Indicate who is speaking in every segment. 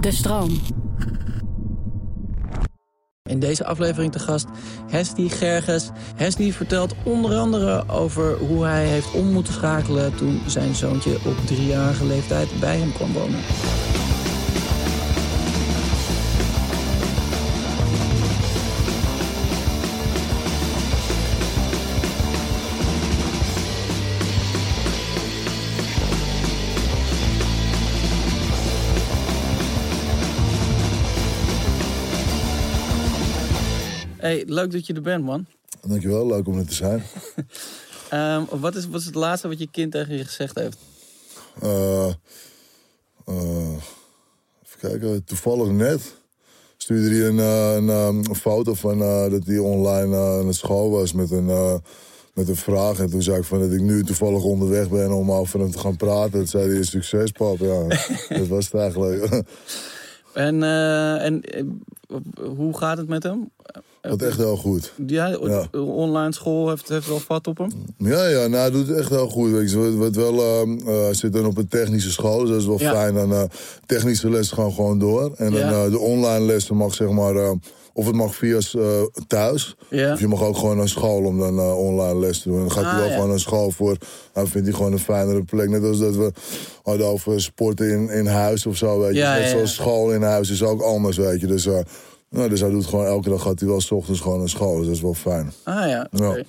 Speaker 1: De stroom.
Speaker 2: In deze aflevering te gast Hesti Gerges. Hesti vertelt onder andere over hoe hij heeft om moeten schakelen... toen zijn zoontje op driejarige leeftijd bij hem kwam wonen. Hey, leuk dat je er bent, man.
Speaker 3: Dankjewel, leuk om er te zijn.
Speaker 2: Um, wat, is, wat is het laatste wat je kind tegen je gezegd heeft?
Speaker 3: Uh, uh, even kijken, toevallig net stuurde hij een, uh, een, een foto van dat hij online aan het school was met een, met een vraag. En toen zei ik van dat ik nu toevallig onderweg ben om over hem te gaan praten. Dat zei hij, succes pap. Ja, dat was het eigenlijk.
Speaker 2: en, en hoe gaat het met hem?
Speaker 3: Dat echt heel goed.
Speaker 2: Ja, online school heeft, heeft wel vat op hem?
Speaker 3: Ja, ja nou, hij doet het echt heel goed. Weet je. Wat wel, uh, zit dan op een technische school, dus dat is wel fijn. Dan uh, technische lessen gaan gewoon door. En dan uh, de online lessen mag zeg maar... of het mag via thuis. Of je mag ook gewoon naar school om dan online les te doen. Dan gaat hij ah, wel gewoon naar school voor. Dan vindt hij gewoon een fijnere plek. Net als dat we hadden over sporten in, in huis of zo. Weet je. Net zoals school in huis is ook anders, weet je. Dus nou, dus hij doet gewoon elke dag gaat hij wel s ochtends gewoon naar school. Dus dat is wel fijn.
Speaker 2: Ah ja, oké.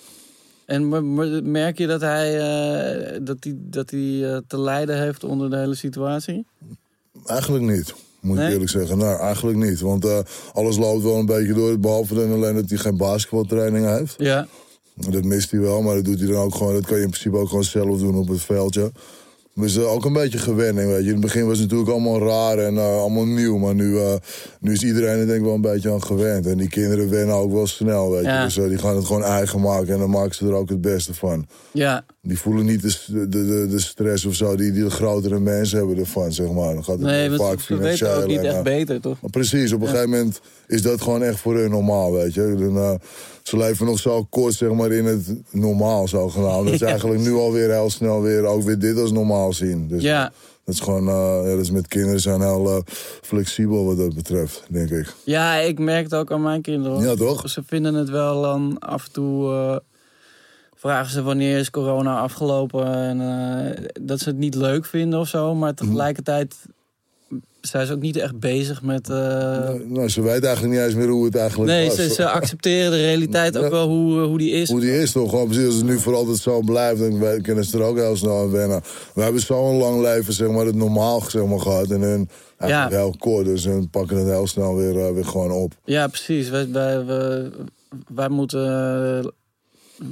Speaker 2: En merk je dat hij, uh, dat hij, dat hij uh, te lijden heeft onder de hele situatie?
Speaker 3: Eigenlijk niet, moet ik eerlijk zeggen. Nou, eigenlijk niet. Want uh, alles loopt wel een beetje door. Behalve dan alleen dat hij geen basketbaltraining heeft.
Speaker 2: Ja.
Speaker 3: Dat mist hij wel, maar dat doet hij dan ook gewoon. Dat kan je in principe ook gewoon zelf doen op het veldje. Dus uh, ook een beetje gewenning, weet je. In het begin was het natuurlijk allemaal raar en uh, allemaal nieuw. Maar nu, uh, nu is iedereen er denk ik wel een beetje aan gewend. En die kinderen wennen ook wel snel, weet je. Dus die gaan het gewoon eigen maken en dan maken ze er ook het beste van.
Speaker 2: Ja.
Speaker 3: Die voelen niet de, de, de, stress of zo die, die de grotere mensen hebben ervan, zeg maar. Dan gaat het
Speaker 2: nee, vaak ze weten ook niet echt beter, toch?
Speaker 3: Maar precies, op een gegeven moment is dat gewoon echt voor hun normaal, weet je. Dan, ze leven nog zo kort zeg maar, in het normaal zogenaamd. Dat ze eigenlijk nu alweer heel snel weer ook weer dit als normaal zien. Dus
Speaker 2: ja.
Speaker 3: Dat is gewoon, uh, ja, dus met kinderen zijn heel uh, flexibel wat dat betreft, denk ik.
Speaker 2: Ja, ik merk het ook aan mijn kinderen.
Speaker 3: Ja, toch?
Speaker 2: Ze vinden het wel dan af en toe... Vragen ze wanneer is corona afgelopen. En dat ze het niet leuk vinden of zo. Maar mhm. tegelijkertijd zij is ook niet echt bezig met... Uh...
Speaker 3: Nou, ze weet eigenlijk niet eens meer hoe het eigenlijk
Speaker 2: nee,
Speaker 3: was.
Speaker 2: Nee, ze, ze, accepteren de realiteit ook wel hoe, eh, hoe die is.
Speaker 3: Hoe die is toch. Gewoon precies als het nu voor altijd zo blijft, dan kunnen ze er ook heel snel aan wennen. We hebben zo'n lang leven, zeg maar, het normaal zeg maar, gehad. En hun ja. heel kort, dus hun pakken het heel snel weer, uh, weer gewoon op.
Speaker 2: Ja, precies. Wij, wij, wij, wij moeten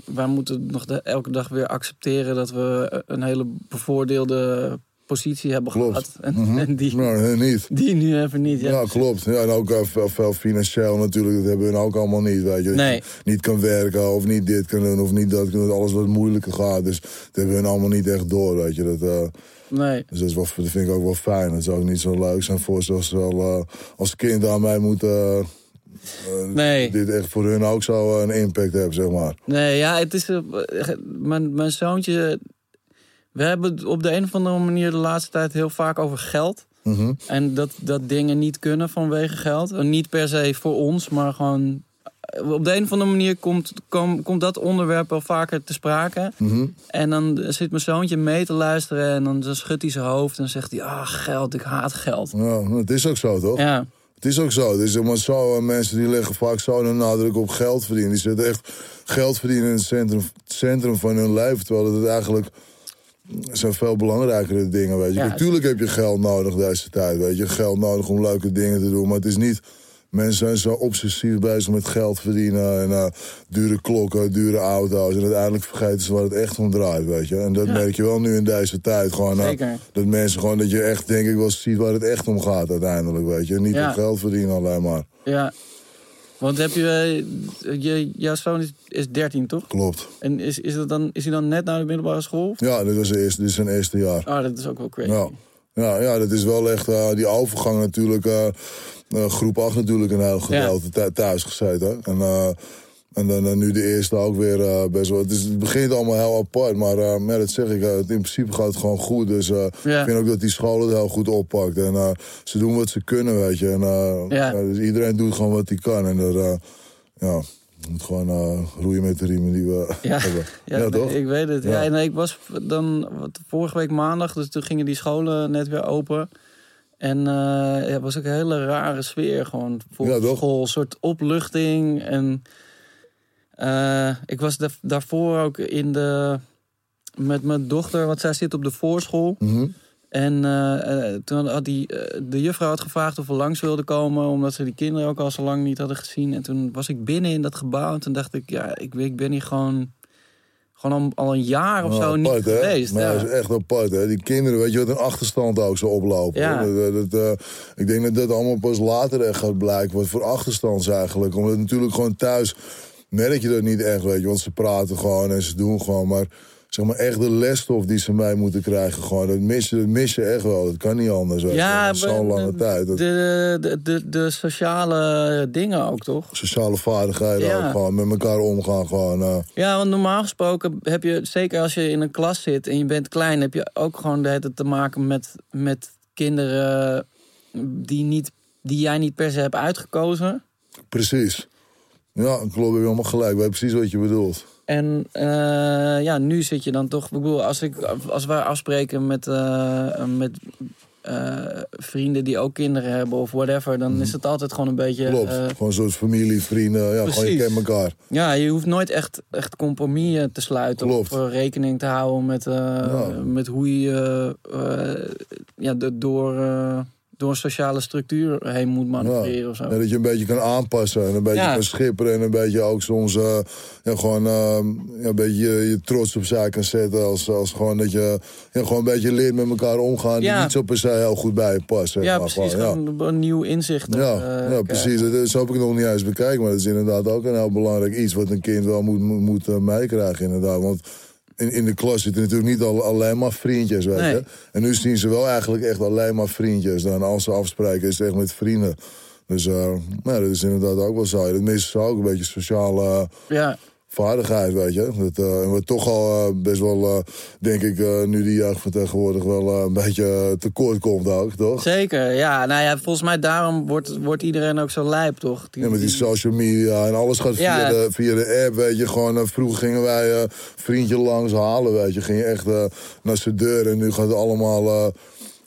Speaker 2: wij moeten nog de, elke dag weer accepteren dat we een hele bevoordeelde positie hebben gehad. En, en die,
Speaker 3: nou, niet.
Speaker 2: die nu even niet.
Speaker 3: Ja, klopt. Ja, en ook veel, veel, financieel natuurlijk. Dat hebben we ook allemaal niet. Weet je.
Speaker 2: Nee.
Speaker 3: niet kan werken of niet dit kunnen doen of niet dat kunnen. Alles wat moeilijker gaat. Dus dat hebben we allemaal niet echt door. Weet je. Dat, uh,
Speaker 2: nee.
Speaker 3: Dus dat, is wel, dat vind ik ook wel fijn. Dat zou ook niet zo leuk zijn voor ze als, uh, als kind aan mij moeten... Uh,
Speaker 2: nee.
Speaker 3: Dit echt voor hun ook zo een impact hebben, zeg maar.
Speaker 2: Nee, ja, het is... mijn, mijn zoontje we hebben op de een of andere manier de laatste tijd heel vaak over geld.
Speaker 3: Mhm.
Speaker 2: En dat, dat dingen niet kunnen vanwege geld. En niet per se voor ons, maar gewoon... Eh, op de een of andere manier komt, komt dat onderwerp wel vaker te sprake.
Speaker 3: Mhm.
Speaker 2: En dan zit mijn zoontje mee te luisteren en dan schudt hij zijn hoofd en zegt hij... Ah, geld, ik haat geld.
Speaker 3: Ja, het is ook zo, toch?
Speaker 2: Ja.
Speaker 3: Het is ook zo. Dus, maar zo eh, mensen die leggen vaak zo een nadruk op geld verdienen. Die zetten echt geld verdienen in het centrum, het centrum van hun leven. Terwijl het eigenlijk zijn veel belangrijkere dingen, weet je. Natuurlijk heb je geld nodig deze tijd, weet je. Geld nodig om leuke dingen te doen, maar het is niet... Mensen zijn zo obsessief bezig met geld verdienen en uh, dure klokken, dure auto's. En uiteindelijk vergeten ze waar het echt om draait, weet je. En dat merk je wel nu in deze tijd. Gewoon, uh, dat mensen gewoon, dat je echt denk ik wel ziet waar het echt om gaat uiteindelijk, weet je. Niet om geld verdienen alleen maar.
Speaker 2: Ja, want heb je, eh, je jouw zoon is, is 13, toch?
Speaker 3: Klopt.
Speaker 2: En is, is, dat dan, is hij dan net naar de middelbare school?
Speaker 3: Ja, dit, was eerste, dit is zijn eerste jaar.
Speaker 2: Ah, dat is ook wel crazy.
Speaker 3: Ja, ja, ja dat is wel echt uh, die overgang natuurlijk. Uh, groep 8 natuurlijk een heel gedeelte thuis gezeten. En En dan eh, nu de eerste ook weer eh, best wel. Het, is, het begint allemaal heel apart, maar ja, dat zeg ik. in principe gaat het gewoon goed. Dus
Speaker 2: Ja.
Speaker 3: ik vind ook dat die school het heel goed oppakt. En ze doen wat ze kunnen, weet je. En,
Speaker 2: Ja.
Speaker 3: ja, dus iedereen doet gewoon wat hij kan. En er, ja, je moet gewoon roeien met de riemen die we
Speaker 2: Ja.
Speaker 3: hebben.
Speaker 2: Ja,
Speaker 3: Ja,
Speaker 2: nee,
Speaker 3: toch?
Speaker 2: ik weet het. Ja.
Speaker 3: Ja.
Speaker 2: nee, ik was dan wat, vorige week maandag, dus toen gingen die scholen net weer open. En eh, ja, het was ook een hele rare sfeer gewoon voor school. Een soort opluchting. En eh, ik was da- daarvoor ook in de, met mijn dochter, want zij zit op de voorschool.
Speaker 3: Mhm.
Speaker 2: En eh, eh, toen had die, eh, de juffrouw had gevraagd of we langs wilden komen, omdat ze die kinderen ook al zo lang niet hadden gezien. En toen was ik binnen in dat gebouw en toen dacht ik, ja, ik, ik ben hier gewoon, gewoon al, een jaar of
Speaker 3: Ja,
Speaker 2: zo niet
Speaker 3: hè?
Speaker 2: geweest.
Speaker 3: Maar
Speaker 2: ja.
Speaker 3: dat is echt apart, hè? Die kinderen, weet je wat een achterstand ook zo oplopen.
Speaker 2: Ja.
Speaker 3: Dat, dat, ik denk dat dat allemaal pas later echt gaat blijken. Wat voor achterstand is eigenlijk. Omdat natuurlijk gewoon thuis merk je dat niet echt, weet je. Want ze praten gewoon en ze doen gewoon. Maar zeg maar echt de lesstof die ze mee moeten krijgen, gewoon. Dat mis je, dat mis je echt wel. Dat kan niet anders.
Speaker 2: Ja,
Speaker 3: Zo'n lange
Speaker 2: de-
Speaker 3: tijd. Dat,
Speaker 2: De, de, de, de sociale dingen ook, toch?
Speaker 3: sociale vaardigheden
Speaker 2: Ja.
Speaker 3: ook gewoon. Met elkaar omgaan gewoon. eh.
Speaker 2: Ja, want normaal gesproken heb je, zeker als je in een klas zit en je bent klein, heb je ook gewoon de hele tijd te maken met, met kinderen die, niet, die jij niet per se hebt uitgekozen.
Speaker 3: precies. Ja, klopt. Heb je helemaal gelijk. Weet precies wat je bedoelt.
Speaker 2: En eh, ja, nu zit je dan toch. Ik bedoel, als, ik, als wij afspreken met, eh, met eh, vrienden die ook kinderen hebben of whatever, dan is het altijd gewoon een beetje.
Speaker 3: Mhm. Klopt. gewoon soort familie, vrienden. Ja, gewoon je kent elkaar.
Speaker 2: ja, je hoeft nooit echt, echt compromissen te sluiten
Speaker 3: Klopt.
Speaker 2: of rekening te houden met,
Speaker 3: Ja.
Speaker 2: met hoe je ja, de- door, door een sociale structuur heen moet manoeuvreren of zo.
Speaker 3: Ja, dat je een beetje kan aanpassen en een beetje
Speaker 2: Ja.
Speaker 3: kan schipperen en een beetje ook soms eh, ja, gewoon eh, ja, een beetje je, je trots opzij kan zetten. Als, als gewoon dat je gewoon een beetje leert met elkaar omgaan. Die niet zo per se heel goed bij je past.
Speaker 2: ja,
Speaker 3: maar.
Speaker 2: precies.
Speaker 3: Gewoon,
Speaker 2: een nieuw inzicht.
Speaker 3: Ja,
Speaker 2: eh,
Speaker 3: ja, precies. Dat, zo heb ik het nog niet eens bekijken. Maar dat is inderdaad ook een heel belangrijk iets wat een kind wel moet, moet, moet eh, meekrijgen. Inderdaad. Want in, in de klas zitten natuurlijk niet al, alleen maar vriendjes. Weet
Speaker 2: Nee.
Speaker 3: je? En nu zien ze wel eigenlijk echt alleen maar vriendjes. Dan als ze afspreken is het echt met vrienden. Dus eh, nou, dat is inderdaad ook wel zo. Dat mist ook een beetje sociale
Speaker 2: Ja,
Speaker 3: vaardigheid, weet je. Dat, en wat toch al eh, best wel, eh, denk ik, nu de jeugd van tegenwoordig wel een beetje tekort komt ook, toch?
Speaker 2: zeker. Ja, nou ja, volgens mij daarom wordt, wordt iedereen ook zo lijp, toch? Die-
Speaker 3: Ja, met die social media en alles gaat via,
Speaker 2: Ja.
Speaker 3: de, via de app, weet je. Gewoon, vroeger gingen wij vriendje langs halen, weet je. Ging je echt naar zijn deur en nu gaat het allemaal...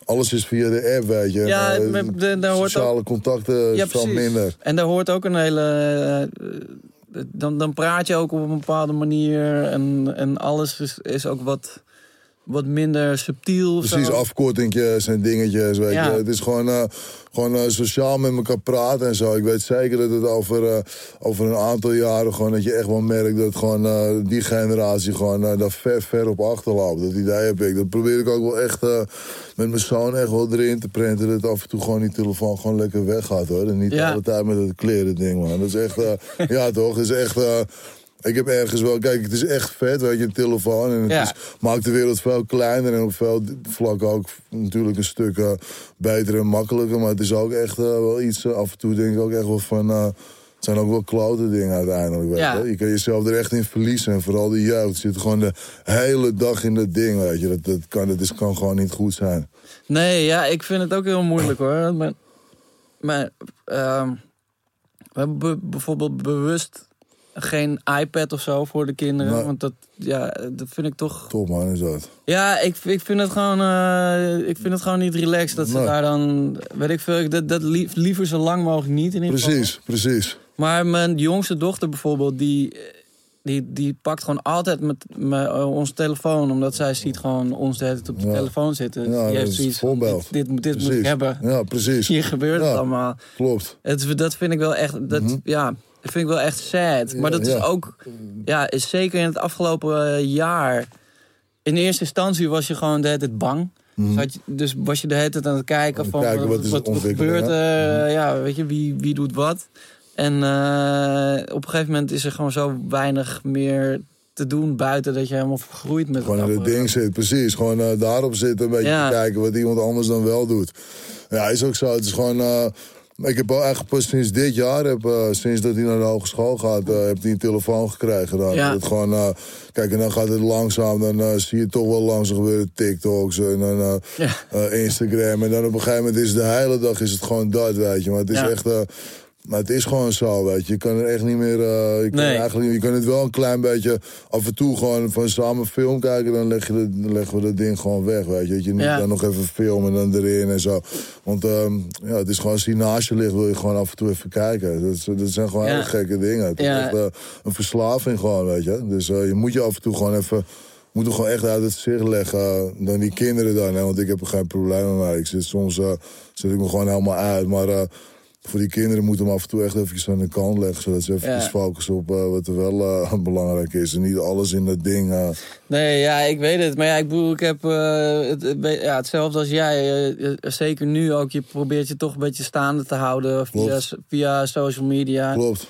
Speaker 3: alles is via de app, weet je. En,
Speaker 2: Ja, met- de- hoort
Speaker 3: sociale contacten
Speaker 2: Ja,
Speaker 3: is veel
Speaker 2: precies.
Speaker 3: minder.
Speaker 2: En daar hoort ook een hele. Dan, dan praat je ook op een bepaalde manier. En, en alles is, is ook wat, wat minder subtiel.
Speaker 3: Precies, afkortingjes en dingetjes, weet
Speaker 2: Ja.
Speaker 3: je. Het is gewoon, eh, gewoon eh, sociaal met elkaar praten en zo. Ik weet zeker dat het over, eh, over een aantal jaren gewoon... dat je echt wel merkt dat gewoon die generatie gewoon daar ver, ver op achterloopt. Dat idee heb ik. Dat probeer ik ook wel echt met mijn zoon echt wel erin te prenten. Dat af en toe gewoon die telefoon gewoon lekker weggaat, hoor. En niet
Speaker 2: Ja.
Speaker 3: de hele tijd met het kleren ding, man. Dat is echt, ja toch, dat is echt... ik heb ergens wel, kijk, het is echt vet, weet je, een telefoon. En het
Speaker 2: Ja.
Speaker 3: is, maakt de wereld veel kleiner en op veel vlakken ook natuurlijk een stuk eh, beter en makkelijker. Maar het is ook echt eh, wel iets, eh, af en toe denk ik ook echt wel van... het zijn ook wel klote dingen uiteindelijk, weet
Speaker 2: Ja.
Speaker 3: je. Je kan jezelf er echt in verliezen. En vooral de jeugd zit gewoon de hele dag in dat ding, weet je. Dat, dat, kan, dat is, kan gewoon niet goed zijn.
Speaker 2: Nee, ja, ik vind het ook heel moeilijk hoor. Maar, maar ehm, we hebben be- bijvoorbeeld bewust geen iPad of zo voor de kinderen.
Speaker 3: Nee.
Speaker 2: Want dat, ja, dat vind ik toch.
Speaker 3: Top man, is dat.
Speaker 2: Ja, ik, ik, vind het gewoon, eh, ik vind het gewoon niet relaxed dat ze
Speaker 3: Nee.
Speaker 2: daar dan. Weet ik veel, dat, dat lief- liever zo lang mogelijk niet in ieder geval.
Speaker 3: Precies, precies.
Speaker 2: Maar mijn jongste dochter bijvoorbeeld, die, die, die pakt gewoon altijd met, met eh, onze telefoon. Omdat zij ziet gewoon ons de hele op de
Speaker 3: Ja.
Speaker 2: telefoon zitten.
Speaker 3: Ja,
Speaker 2: die heeft zoiets dit, dit, moet- dit moet ik hebben.
Speaker 3: Ja, precies.
Speaker 2: Hier gebeurt het allemaal.
Speaker 3: Klopt.
Speaker 2: Het, dat vind ik wel echt, dat,
Speaker 3: Mhm.
Speaker 2: ja, dat vind ik wel echt sad. Maar dat is ook, ja, is zeker in het afgelopen eh, jaar. In eerste instantie was je gewoon de hele tijd bang. Dus, had je, dus was je de hele tijd aan het kijken van
Speaker 3: kijken, wat
Speaker 2: wat, gebeurt er, ja, weet je, wie, wie doet wat. En eh, op een gegeven moment is er gewoon zo weinig meer te doen buiten dat je helemaal vergroeit met
Speaker 3: Gewoon in het ding zit, precies. Gewoon eh, daarop zitten, een beetje
Speaker 2: Ja.
Speaker 3: kijken wat iemand anders dan wel doet. Ja, is ook zo. Het is gewoon... eh, ik heb al eigenlijk pas sinds dit jaar, heb, uh, sinds dat hij naar de hogeschool gaat, uh, heb hij een telefoon gekregen. Dan.
Speaker 2: Ja.
Speaker 3: Het gewoon, uh, kijk, en dan gaat het langzaam, dan zie je toch wel langzaam gebeuren TikToks en dan
Speaker 2: ja.
Speaker 3: Instagram. En dan op een gegeven moment is de hele dag is het gewoon dat, weet je. Maar het is
Speaker 2: Ja.
Speaker 3: echt... maar het is gewoon zo, weet je. Je kan er echt niet meer... eh, je, kan
Speaker 2: Nee.
Speaker 3: eigenlijk, je kan het wel een klein beetje af en toe gewoon van samen film kijken. Dan, leg je de, dan leggen we dat ding gewoon weg, weet je. Dat je niet
Speaker 2: Ja.
Speaker 3: dan nog even filmen en dan erin en zo. Want ehm, ja, het is gewoon als die naast je ligt, wil je gewoon af en toe even kijken. Dat, is- dat zijn gewoon
Speaker 2: Ja.
Speaker 3: hele gekke dingen. Het is
Speaker 2: Ja.
Speaker 3: echt eh, een verslaving gewoon, weet je. Dus eh, je moet je af en toe gewoon even... Moet hem gewoon echt uit het zicht leggen dan die kinderen dan. Hè? Want ik heb er geen probleem mee. Ik zit soms zet ik me gewoon helemaal uit. Maar voor die kinderen moet hem af en toe echt even aan de kant leggen. Zodat ze even
Speaker 2: Ja.
Speaker 3: focussen op eh, wat er wel eh, belangrijk is. En niet alles in dat ding. eh,
Speaker 2: Nee, ja, ik weet het. Maar ja, ik bedoel, ik heb het, het- ja, hetzelfde als jij. zeker nu ook. Je probeert je toch een beetje staande te houden via, via social media.
Speaker 3: klopt.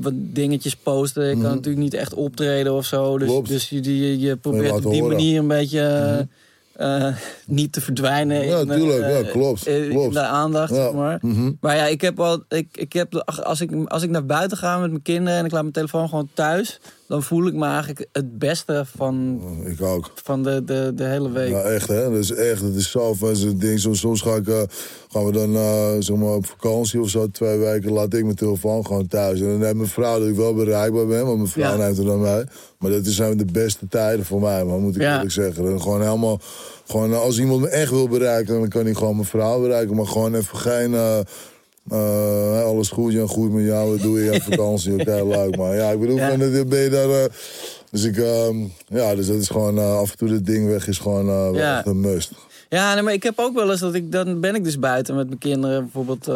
Speaker 2: Wat dingetjes posten. Ik kan natuurlijk niet echt optreden of zo. Dus,
Speaker 3: Mhm. Klopt.
Speaker 2: dus je, je, je probeert op die
Speaker 3: horen. Mhm.
Speaker 2: manier een beetje eh, niet te verdwijnen.
Speaker 3: Ja,
Speaker 2: in, eh,
Speaker 3: tuurlijk. Ja, klopt.
Speaker 2: in
Speaker 3: klopt.
Speaker 2: de aandacht,
Speaker 3: Ja.
Speaker 2: maar.
Speaker 3: Mhm.
Speaker 2: Maar ja, ik heb al, ik, ik heb, als, ik, als ik naar buiten ga met mijn kinderen en ik laat mijn telefoon gewoon thuis, dan voel ik me eigenlijk het beste van,
Speaker 3: Ik ook.
Speaker 2: van de, de, de hele week.
Speaker 3: Ja, echt hè. Dat is echt, het is zo van zo'n ding. Soms, soms ga ik, eh, gaan we dan eh, zeg maar op vakantie of zo, twee weken, laat ik mijn telefoon gewoon thuis. En dan heeft mijn vrouw dat ik wel bereikbaar ben, want mijn vrouw
Speaker 2: Ja.
Speaker 3: neemt er dan mee. Maar dat zijn de beste tijden voor mij, man, moet ik
Speaker 2: Ja.
Speaker 3: eerlijk zeggen. Gewoon helemaal, gewoon, eh, als iemand me echt wil bereiken, dan kan ik gewoon mijn vrouw bereiken. Maar gewoon even geen... eh, alles goed, ja, goed met jou, wat doe je aan vakantie? Oké, leuk, maar ja, ik bedoel,
Speaker 2: Ja.
Speaker 3: dan ben je daar... eh, dus ik, ehm, ja, dus dat is gewoon, eh, af en toe dat ding weg is gewoon
Speaker 2: Ja.
Speaker 3: echt een must.
Speaker 2: Ja, nee, maar ik heb ook wel eens dat ik, dan ben ik dus buiten met mijn kinderen. Bijvoorbeeld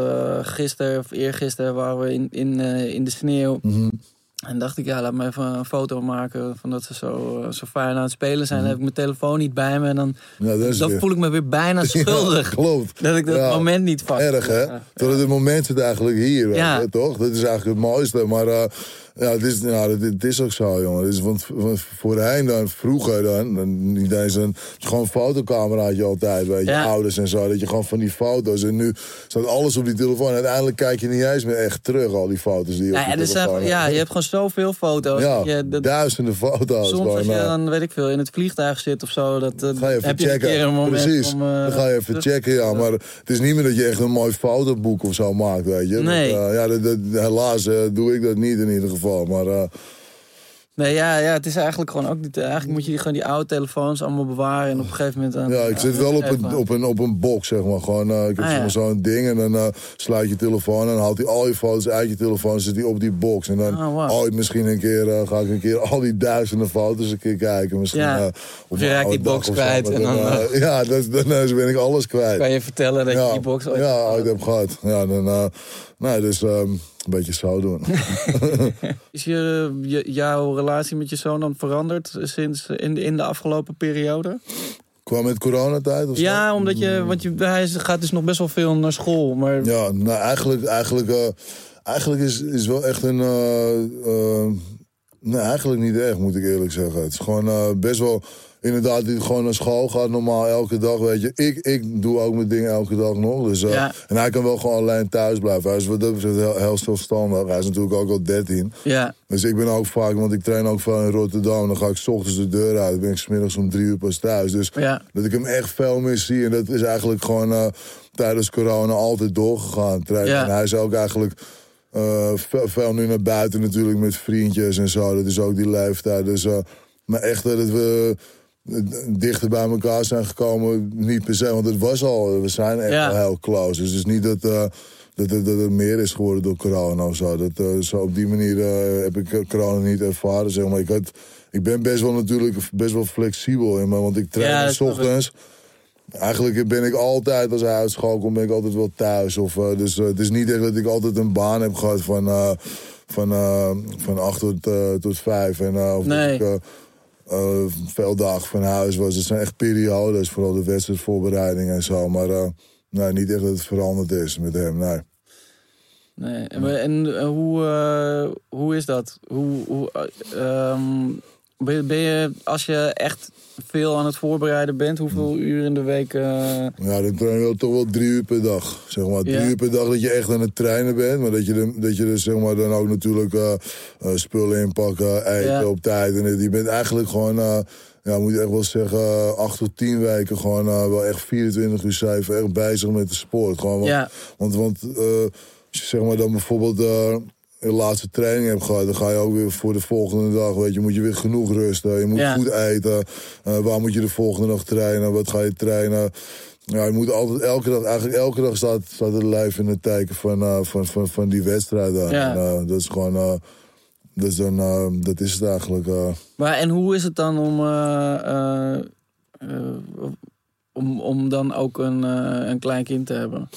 Speaker 2: gisteren of eergisteren waren we in, in, in de sneeuw.
Speaker 3: Mhm.
Speaker 2: En dacht ik, ja, laat me even een foto maken van dat ze zo, eh, zo fijn aan het spelen zijn. Dan heb ik mijn telefoon niet bij me en dan,
Speaker 3: Ja, dat is
Speaker 2: dan voel ik me weer bijna schuldig.
Speaker 3: Ja, klopt.
Speaker 2: Dat ik dat
Speaker 3: Ja.
Speaker 2: moment niet vast.
Speaker 3: Erg, hè? Terwijl het moment zit eigenlijk hier,
Speaker 2: Ja.
Speaker 3: toch? Dat is eigenlijk het mooiste. Maar eh, ja, het is, het, het is ook zo, jongen. Het is, want, want voorheen dan, vroeger dan, dan niet eens een, gewoon een fotocamera had je altijd, weet je,
Speaker 2: Ja.
Speaker 3: ouders en zo. Dat je gewoon van die foto's, en nu staat alles op die telefoon. En uiteindelijk kijk je niet eens meer echt terug, al die foto's die je
Speaker 2: Ja,
Speaker 3: op die telefoon
Speaker 2: ja, je hebt gewoon zoveel foto's.
Speaker 3: Ja,
Speaker 2: dat je, dat,
Speaker 3: duizenden foto's.
Speaker 2: soms als je
Speaker 3: eh,
Speaker 2: dan, weet ik veel, in het vliegtuig zit of zo, dat, eh,
Speaker 3: Ga je even
Speaker 2: heb je
Speaker 3: checken.
Speaker 2: een keer een moment
Speaker 3: Precies.
Speaker 2: om... eh,
Speaker 3: dan ga je even
Speaker 2: terug-
Speaker 3: checken, ja. Maar het is niet meer dat je echt een mooi fotoboek of zo maakt, weet je.
Speaker 2: Nee.
Speaker 3: Dat, eh, ja, helaas doe ik dat niet in ieder geval. Maar eh,
Speaker 2: Nee, ja, ja, het is eigenlijk gewoon ook niet... Eigenlijk moet je die, gewoon die oude telefoons allemaal bewaren en op een gegeven moment... aan-
Speaker 3: ja, ik zit wel op een, op een, op een box, zeg maar. Gewoon, eh, ik heb
Speaker 2: Ah, ja.
Speaker 3: zo'n ding en dan eh, sluit je telefoon en dan haalt hij al je foto's uit je telefoon, zit hij op die box. En dan
Speaker 2: wauw.
Speaker 3: ooit misschien een keer, eh, ga ik een keer al die duizenden foto's een keer kijken. Misschien,
Speaker 2: Ja.
Speaker 3: eh,
Speaker 2: Of je raakt die box kwijt en dan,
Speaker 3: eh, ja, dan eh, ben ik alles kwijt.
Speaker 2: Kan je vertellen dat je die box ooit...
Speaker 3: Ja, ooit heb gehad. Ja, dan, eh, nee, dus ehm, een beetje zo doen.
Speaker 2: Is je, je, jouw relatie met je zoon dan veranderd sinds in de, in de afgelopen periode?
Speaker 3: Kwam met coronatijd of zo?
Speaker 2: Ja, omdat je, want je, hij gaat dus nog best wel veel naar school, maar...
Speaker 3: Ja, nou eigenlijk, eigenlijk, eh, eigenlijk is, is wel echt een... eh, eh, nee, eigenlijk niet echt, moet ik eerlijk zeggen. Het is gewoon best wel... Inderdaad, die gewoon naar school gaat normaal elke dag, weet je. Ik, ik doe ook mijn dingen elke dag nog. Dus, eh,
Speaker 2: Ja.
Speaker 3: En hij kan wel gewoon alleen thuis blijven. Hij is wat dat betreft heel, heel zelfstandig. Hij is natuurlijk ook al 13.
Speaker 2: Ja,
Speaker 3: Dus ik ben ook vaak, want ik train ook veel in Rotterdam. Dan ga ik 's ochtends de deur uit. Dan ben ik 's middags om drie uur pas thuis. Dus
Speaker 2: ja,
Speaker 3: dat ik hem echt veel meer zie. En dat is eigenlijk gewoon eh, tijdens corona altijd doorgegaan.
Speaker 2: Ja.
Speaker 3: En hij is ook eigenlijk eh, veel, veel nu naar buiten natuurlijk met vriendjes en zo. Dat is ook die leeftijd. Dus, maar echt dat we dichter bij elkaar zijn gekomen, niet per se. Want het was al, we zijn echt
Speaker 2: Ja.
Speaker 3: wel heel close. Dus het is niet dat... eh, dat, het- dat meer is geworden door corona of zo. Dat, eh, zo op die manier eh, heb ik corona niet ervaren. Zeg maar. ik, had, ik ben best wel natuurlijk best wel flexibel in me. Want ik train
Speaker 2: Ja,
Speaker 3: s ochtends. Eigenlijk ben ik altijd, als hij uit school komt, ben ik altijd wel thuis. Of, dus het is niet echt dat ik altijd een baan heb gehad van, van, van acht tot, tot vijf. En, of
Speaker 2: Nee.
Speaker 3: ik eh, veel dagen van huis was. Het zijn echt periodes, vooral de wedstrijdvoorbereiding en zo. Maar nee, niet echt dat het veranderd is met hem, nee.
Speaker 2: nee. En, eh, hoe, hoe is dat? Hoe, hoe, eh, ehm, ben je, als je echt veel aan het voorbereiden bent, hoeveel
Speaker 3: Hmm.
Speaker 2: uur in de week? eh,
Speaker 3: Ja, dan train je wel toch wel drie uur per dag. Zeg maar. Drie
Speaker 2: Ja.
Speaker 3: uur per dag dat je echt aan het trainen bent. Maar dat je, er- dat je er zeg maar, dan ook natuurlijk eh, eh, spullen inpakken, eten
Speaker 2: Ja.
Speaker 3: op tijd. En je bent eigenlijk gewoon, ja, moet je echt wel zeggen, acht tot tien weken gewoon wel echt 24 uur cijfer echt bezig met de sport. Gewoon, want,
Speaker 2: Ja.
Speaker 3: want, want als je zeg maar dan bijvoorbeeld een laatste training hebt gehad, dan ga je ook weer voor de volgende dag, weet je, moet je weer genoeg rusten. Je moet
Speaker 2: Ja.
Speaker 3: goed eten. Eh, waar moet je de volgende dag trainen? Wat ga je trainen? Ja, je moet altijd elke dag, eigenlijk elke dag staat, staat het lijf in het teken van, eh, van, van, van die wedstrijd.
Speaker 2: Ja.
Speaker 3: En, eh, dat is gewoon, dat, is dan, dat is het eigenlijk.
Speaker 2: Maar en hoe is het dan om, om, om dan ook een, een klein kind te hebben?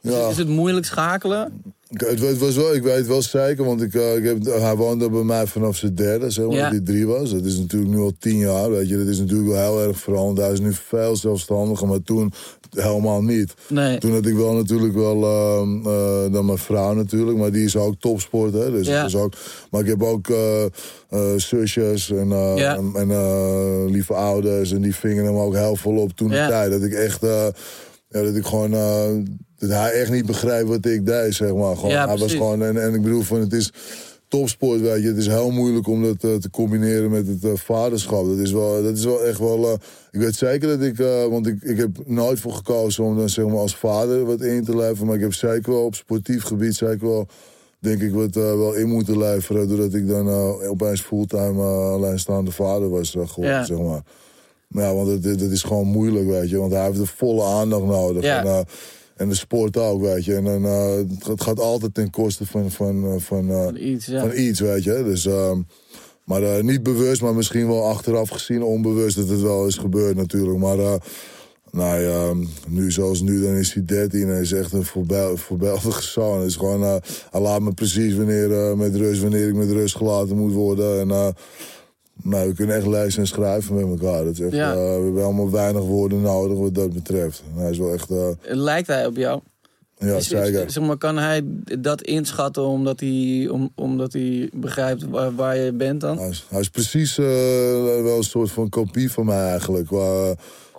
Speaker 3: ja.
Speaker 2: Is het moeilijk schakelen?
Speaker 3: Het, het was wel, ik weet wel zeker, want ik, eh, ik heb, hij woonde bij mij vanaf zijn derde, zeg maar,
Speaker 2: Ja.
Speaker 3: dat hij drie was. Dat is natuurlijk nu al tien jaar, weet je. Dat is natuurlijk wel heel erg veranderd. Hij is nu veel zelfstandiger, maar toen helemaal niet.
Speaker 2: Nee.
Speaker 3: Toen had ik wel natuurlijk wel, ehm, eh, dan mijn vrouw natuurlijk, maar die is ook topsport, hè. Dus
Speaker 2: Ja.
Speaker 3: dat is ook, maar ik heb ook eh, zusjes en,
Speaker 2: Ja.
Speaker 3: en, en, lieve ouders en die vingen hem ook heel veel op toen de tijd. Dat ik echt, ja, dat ik gewoon, dat hij echt niet begrijpt wat ik deed, zeg maar. Gewoon,
Speaker 2: Ja,
Speaker 3: hij was gewoon, en, en ik bedoel, van, het is topsport, weet je. Het is heel moeilijk om dat eh, te combineren met het eh, vaderschap. Dat is wel, dat is wel echt wel... eh, ik weet zeker dat ik... want ik, ik heb nooit voor gekozen om dan zeg maar als vader wat in te leveren. Maar ik heb zeker wel op sportief gebied zeker wel... Denk ik wat wel in moeten leveren. Doordat ik dan opeens fulltime alleenstaande vader was geworden,
Speaker 2: Ja.
Speaker 3: zeg maar. Ja, want dat, dat is gewoon moeilijk, weet je. Want hij heeft de volle aandacht nodig.
Speaker 2: Ja.
Speaker 3: En, en de sport ook, weet je. En dan, eh, het gaat- altijd ten koste van, van, eh, van, eh,
Speaker 2: Iets, ja.
Speaker 3: van iets, weet je. Dus, ehm, maar niet bewust, maar misschien wel achteraf gezien onbewust dat het wel is gebeurd natuurlijk. Maar nou ja, nu zoals nu, dan is hij 13 en hij is echt een voorbeeldige zoon. Het is gewoon, hij laat me precies wanneer, met rust, wanneer ik met rust gelaten moet worden. En nou, we kunnen echt lezen en schrijven met elkaar. Dat is echt,
Speaker 2: Ja.
Speaker 3: eh, we hebben helemaal weinig woorden nodig wat dat betreft. En hij is wel echt, eh,
Speaker 2: Lijkt hij op jou?
Speaker 3: ja,
Speaker 2: Is- is-
Speaker 3: zeker.
Speaker 2: zeg maar, kan hij dat inschatten omdat hij, om, omdat hij begrijpt waar, waar je bent dan?
Speaker 3: Hij is, hij is precies eh, wel een soort van kopie van mij eigenlijk. Qua-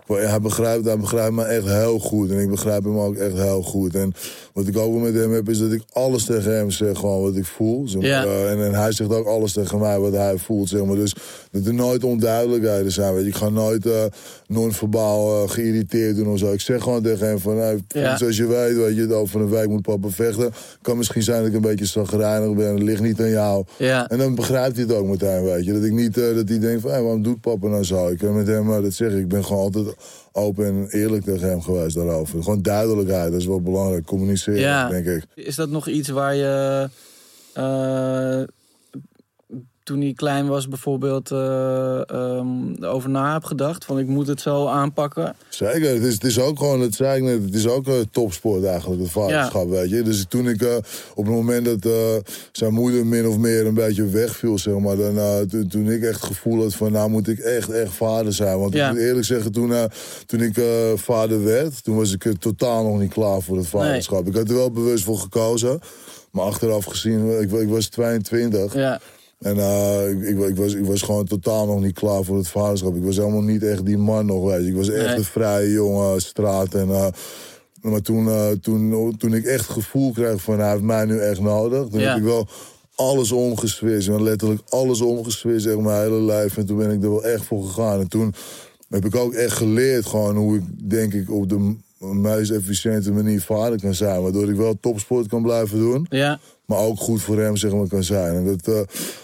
Speaker 3: hij, begrijpt, hij begrijpt me echt heel goed. En ik begrijp hem ook echt heel goed. En wat ik ook wel met hem heb, is dat ik alles tegen hem zeg, gewoon wat ik voel. Zeg maar.
Speaker 2: Ja.
Speaker 3: Eh, en, en hij zegt ook alles tegen mij wat hij voelt. Zeg maar. Dus dat er nooit onduidelijkheden zijn. Weet je. Ik ga nooit eh non-verbaal eh, geïrriteerd doen of zo. Ik zeg gewoon tegen hem van, hey,
Speaker 2: Ja.
Speaker 3: zoals je weet, weet je, over een week moet papa vechten. Kan misschien zijn dat ik een beetje zagrijnig ben. Het ligt niet aan jou.
Speaker 2: Ja.
Speaker 3: En dan begrijpt hij het ook meteen, weet je. Dat ik niet, dat hij denkt van, waarom doet papa nou zo? Ik kan met hem, dat zeg ik, ik ben gewoon altijd open en eerlijk tegen hem geweest daarover. Gewoon duidelijkheid, dat is wel belangrijk. Communiceren,
Speaker 2: Ja.
Speaker 3: denk ik.
Speaker 2: Is dat nog iets waar je eh, toen hij klein was bijvoorbeeld eh, ehm, over na hebt gedacht? Van ik moet het zo aanpakken.
Speaker 3: Zeker, het is, het is ook gewoon, dat zei ik net, het is ook een topsport eigenlijk, het vaderschap, weet je. Dus toen ik, eh, op het moment dat eh, zijn moeder min of meer een beetje wegviel, zeg maar, dan, eh, toen, ik echt het gevoel had van, nou moet ik echt, echt vader zijn. Want
Speaker 2: Ja.
Speaker 3: ik moet eerlijk zeggen, toen, eh, toen ik eh, vader werd, toen was ik totaal nog niet klaar voor het vaderschap. Ik had er wel bewust voor gekozen, maar achteraf gezien, ik, ik was 22.
Speaker 2: Ja.
Speaker 3: En eh, ik, ik, ik was, ik was gewoon totaal nog niet klaar voor het vaderschap. Ik was helemaal niet echt die man nog, weet je. Ik was echt
Speaker 2: Nee.
Speaker 3: een vrije jongen, straat. En, eh, maar toen, eh, toen, toen ik echt het gevoel kreeg van hij heeft mij nu echt nodig... toen
Speaker 2: Ja.
Speaker 3: heb ik wel alles omgeswist. En letterlijk alles omgeswist, echt mijn hele lijf. En toen ben ik er wel echt voor gegaan. En toen heb ik ook echt geleerd gewoon hoe ik, denk ik, op de meest efficiënte manier vader kan zijn. Waardoor ik wel topsport kan blijven doen.
Speaker 2: Ja.
Speaker 3: Maar ook goed voor hem zeg maar, kan zijn. En dat eh,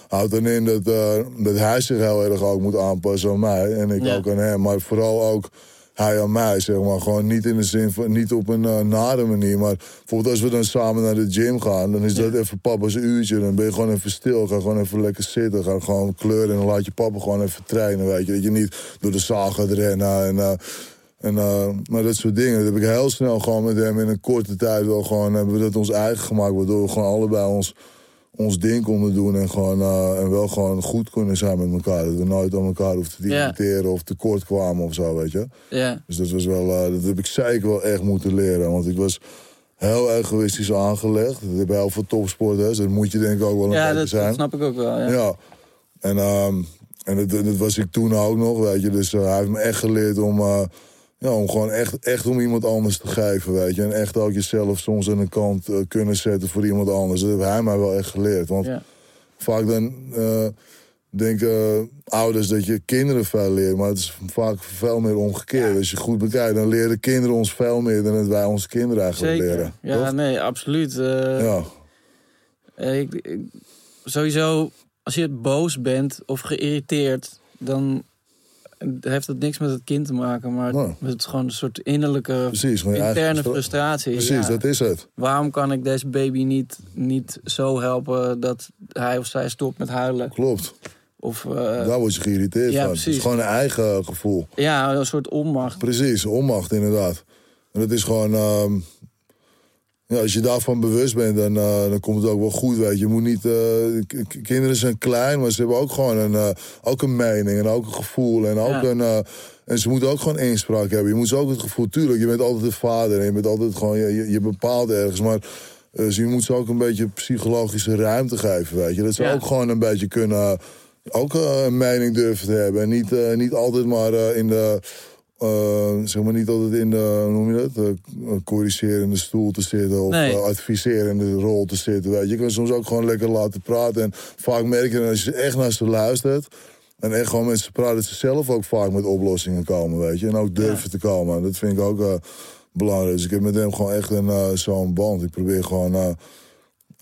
Speaker 3: houdt dan in dat, eh, dat hij zich heel erg ook moet aanpassen aan mij. En ik
Speaker 2: Ja.
Speaker 3: ook aan hem. Maar vooral ook hij aan mij, zeg maar. Gewoon niet in de zin van, niet op een eh, nare manier. Maar bijvoorbeeld als we dan samen naar de gym gaan, dan is dat even papa's uurtje. Dan ben je gewoon even stil. Ga gewoon even lekker zitten. Ga gewoon kleuren en dan laat je papa gewoon even trainen, weet je. Dat je niet door de zaal gaat rennen en... en, eh, maar dat soort dingen, dat heb ik heel snel gewoon met hem in een korte tijd wel gewoon, hebben we dat ons eigen gemaakt. Waardoor we gewoon allebei ons, ons ding konden doen en, gewoon, eh, en wel gewoon goed kunnen zijn met elkaar. Dat we nooit aan elkaar hoefden te
Speaker 2: Ja.
Speaker 3: irriteren of tekort kwamen of zo, weet je.
Speaker 2: Ja.
Speaker 3: Dus dat was wel, eh, dat heb ik zeker wel echt moeten leren. Want ik was heel egoïstisch aangelegd. Dat heb heel veel topsporters, dat moet je denk ik ook wel een
Speaker 2: Ja, dat,
Speaker 3: zijn.
Speaker 2: dat snap ik ook wel. Ja.
Speaker 3: Ja. En, ehm, En dat, dat was ik toen ook nog, weet je. Dus hij heeft me echt geleerd om, ja, om gewoon echt, echt om iemand anders te geven, weet je. En echt ook jezelf soms aan de kant kunnen zetten voor iemand anders. Dat heeft hij mij wel echt geleerd. Want vaak dan denken ouders dat je kinderen veel leert. Maar het is vaak veel meer omgekeerd. Als je goed bekijkt, dan leren kinderen ons veel meer dan dat wij onze kinderen eigenlijk
Speaker 2: Zeker.
Speaker 3: leren.
Speaker 2: Ja, nee, absoluut. Uh,
Speaker 3: ja.
Speaker 2: Ik, ik, sowieso, als je boos bent of geïrriteerd, dan heeft het niks met het kind te maken, maar het is gewoon een soort innerlijke,
Speaker 3: Precies,
Speaker 2: interne
Speaker 3: frustra-
Speaker 2: frustratie.
Speaker 3: Precies,
Speaker 2: Ja.
Speaker 3: dat is het.
Speaker 2: Waarom kan ik deze baby niet, niet zo helpen dat hij of zij stopt met huilen?
Speaker 3: Klopt.
Speaker 2: Of eh,
Speaker 3: Daar word je geïrriteerd
Speaker 2: ja,
Speaker 3: van. Het is
Speaker 2: precies.
Speaker 3: gewoon een eigen gevoel.
Speaker 2: ja, een soort onmacht.
Speaker 3: Precies, onmacht inderdaad. En dat is gewoon... ehm, ja, als je daarvan bewust bent, dan, eh, dan komt het ook wel goed, weet je. Je moet niet... eh, kinderen zijn klein, maar ze hebben ook gewoon een, eh, ook een mening en ook een gevoel. En, ook
Speaker 2: Ja.
Speaker 3: een, en ze moeten ook gewoon inspraak hebben. Je moet ze ook het gevoel... Tuurlijk, je bent altijd de vader en je bent altijd gewoon... Je, je, bepaalt ergens, maar... dus je moet ze ook een beetje psychologische ruimte geven, weet je. Dat ze
Speaker 2: Ja.
Speaker 3: ook gewoon een beetje kunnen... Ook een mening durven te hebben. En niet, niet altijd maar in de... eh, zeg maar niet altijd in de, hoe noem je dat, uh, corrigerende stoel te zitten of
Speaker 2: Nee.
Speaker 3: eh, adviserende rol te zitten. Weet je. je kan soms ook gewoon lekker laten praten. En vaak merk je dan als je echt naar ze luistert en echt gewoon met ze praat, dat ze zelf ook vaak met oplossingen komen, weet je. En ook durven te komen. Dat vind ik ook belangrijk. Dus ik heb met hem gewoon echt een, zo'n band. Ik probeer gewoon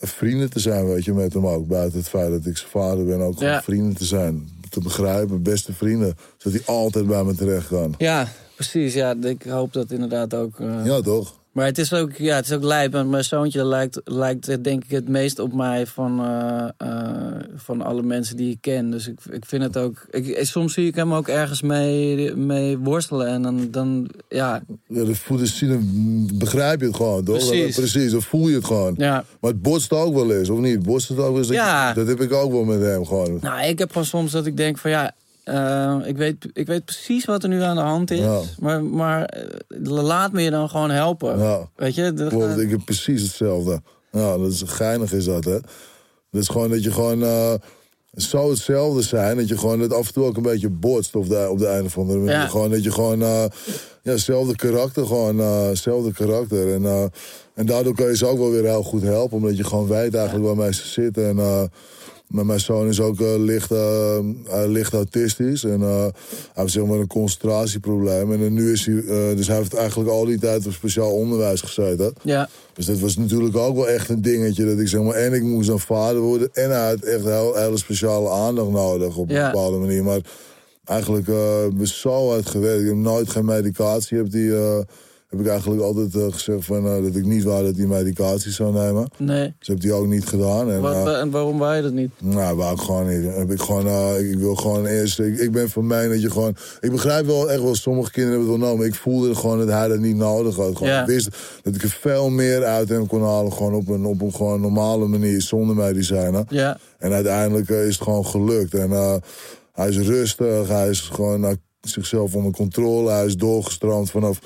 Speaker 3: vrienden te zijn, weet je, met hem ook. Buiten het feit dat ik zijn vader ben, ook gewoon
Speaker 2: Ja.
Speaker 3: vrienden te zijn. Te begrijpen, beste vrienden. Zodat hij altijd bij me terecht kan.
Speaker 2: Ja, precies. Ja, ik hoop dat inderdaad ook. eh,
Speaker 3: Ja, toch?
Speaker 2: Maar het is ook, ja, het is ook lijp. Want mijn zoontje lijkt, lijkt denk ik het meest op mij van, eh, eh, van alle mensen die ik ken. Dus ik, ik vind het ook... Ik, soms zie ik hem ook ergens mee, mee worstelen. En dan, dan ja,
Speaker 3: Ja, de voeders zien hem, begrijp je het gewoon, toch?
Speaker 2: Precies.
Speaker 3: Dat- precies, dan voel je het gewoon.
Speaker 2: ja.
Speaker 3: Maar het botst ook wel eens, of niet? Botst het ook wel eens? Dat-
Speaker 2: Ja.
Speaker 3: Dat heb ik ook wel met hem gewoon.
Speaker 2: Nou, ik heb gewoon soms dat ik denk van ja... eh, ik, weet, ik weet precies wat er nu aan de hand is.
Speaker 3: Ja.
Speaker 2: Maar, maar eh, laat me je dan gewoon helpen.
Speaker 3: Ja.
Speaker 2: Weet je? Dat
Speaker 3: Klopt,
Speaker 2: gaat-
Speaker 3: ik heb precies hetzelfde. Ja, dat is geinig is dat, hè? Dat is gewoon dat je gewoon eh, zo hetzelfde zijn... dat je gewoon het af en toe ook een beetje botst op de, op de einde van de manier.
Speaker 2: Ja.
Speaker 3: Gewoon dat je gewoon... eh ja, hetzelfde karakter, gewoon hetzelfde karakter. En, en daardoor kan je ze ook wel weer heel goed helpen... omdat je gewoon weet eigenlijk waar ze zitten. En, maar mijn zoon is ook eh, licht, hij licht autistisch. En eh, hij heeft zeg maar een concentratieprobleem. En nu is hij... dus hij heeft eigenlijk al die tijd op speciaal onderwijs gezeten.
Speaker 2: ja,
Speaker 3: Dus dat was natuurlijk ook wel echt een dingetje. Dat ik zeg maar, en ik moest een vader worden. En hij had echt heel, hele speciale aandacht nodig op een bepaalde manier. Maar eigenlijk eh ben zo hard gewerkt. Ik heb nooit geen medicatie. Heb, die, heb ik eigenlijk altijd eh, gezegd van, eh, dat ik niet wou dat hij medicatie zou nemen.
Speaker 2: nee.
Speaker 3: Dus heb hij ook niet gedaan. En,
Speaker 2: Wa-
Speaker 3: eh,
Speaker 2: wa- en waarom wou je dat niet?
Speaker 3: nou, wou ik gewoon niet. Heb ik, gewoon, eh, ik wil gewoon eerst. Ik, ik ben van mij dat je gewoon. Ik begrijp wel echt wel, sommige kinderen hebben het wel nodig. Maar ik voelde gewoon dat hij dat niet nodig had. Gewoon,
Speaker 2: Ja.
Speaker 3: Ik wist dat ik er veel meer uit hem kon halen. Gewoon op een, op een gewoon normale manier, zonder medicijnen.
Speaker 2: Ja,
Speaker 3: En uiteindelijk eh, is het gewoon gelukt. En eh, hij is rustig, hij is gewoon nou, zichzelf onder controle. Hij is doorgestroomd vanaf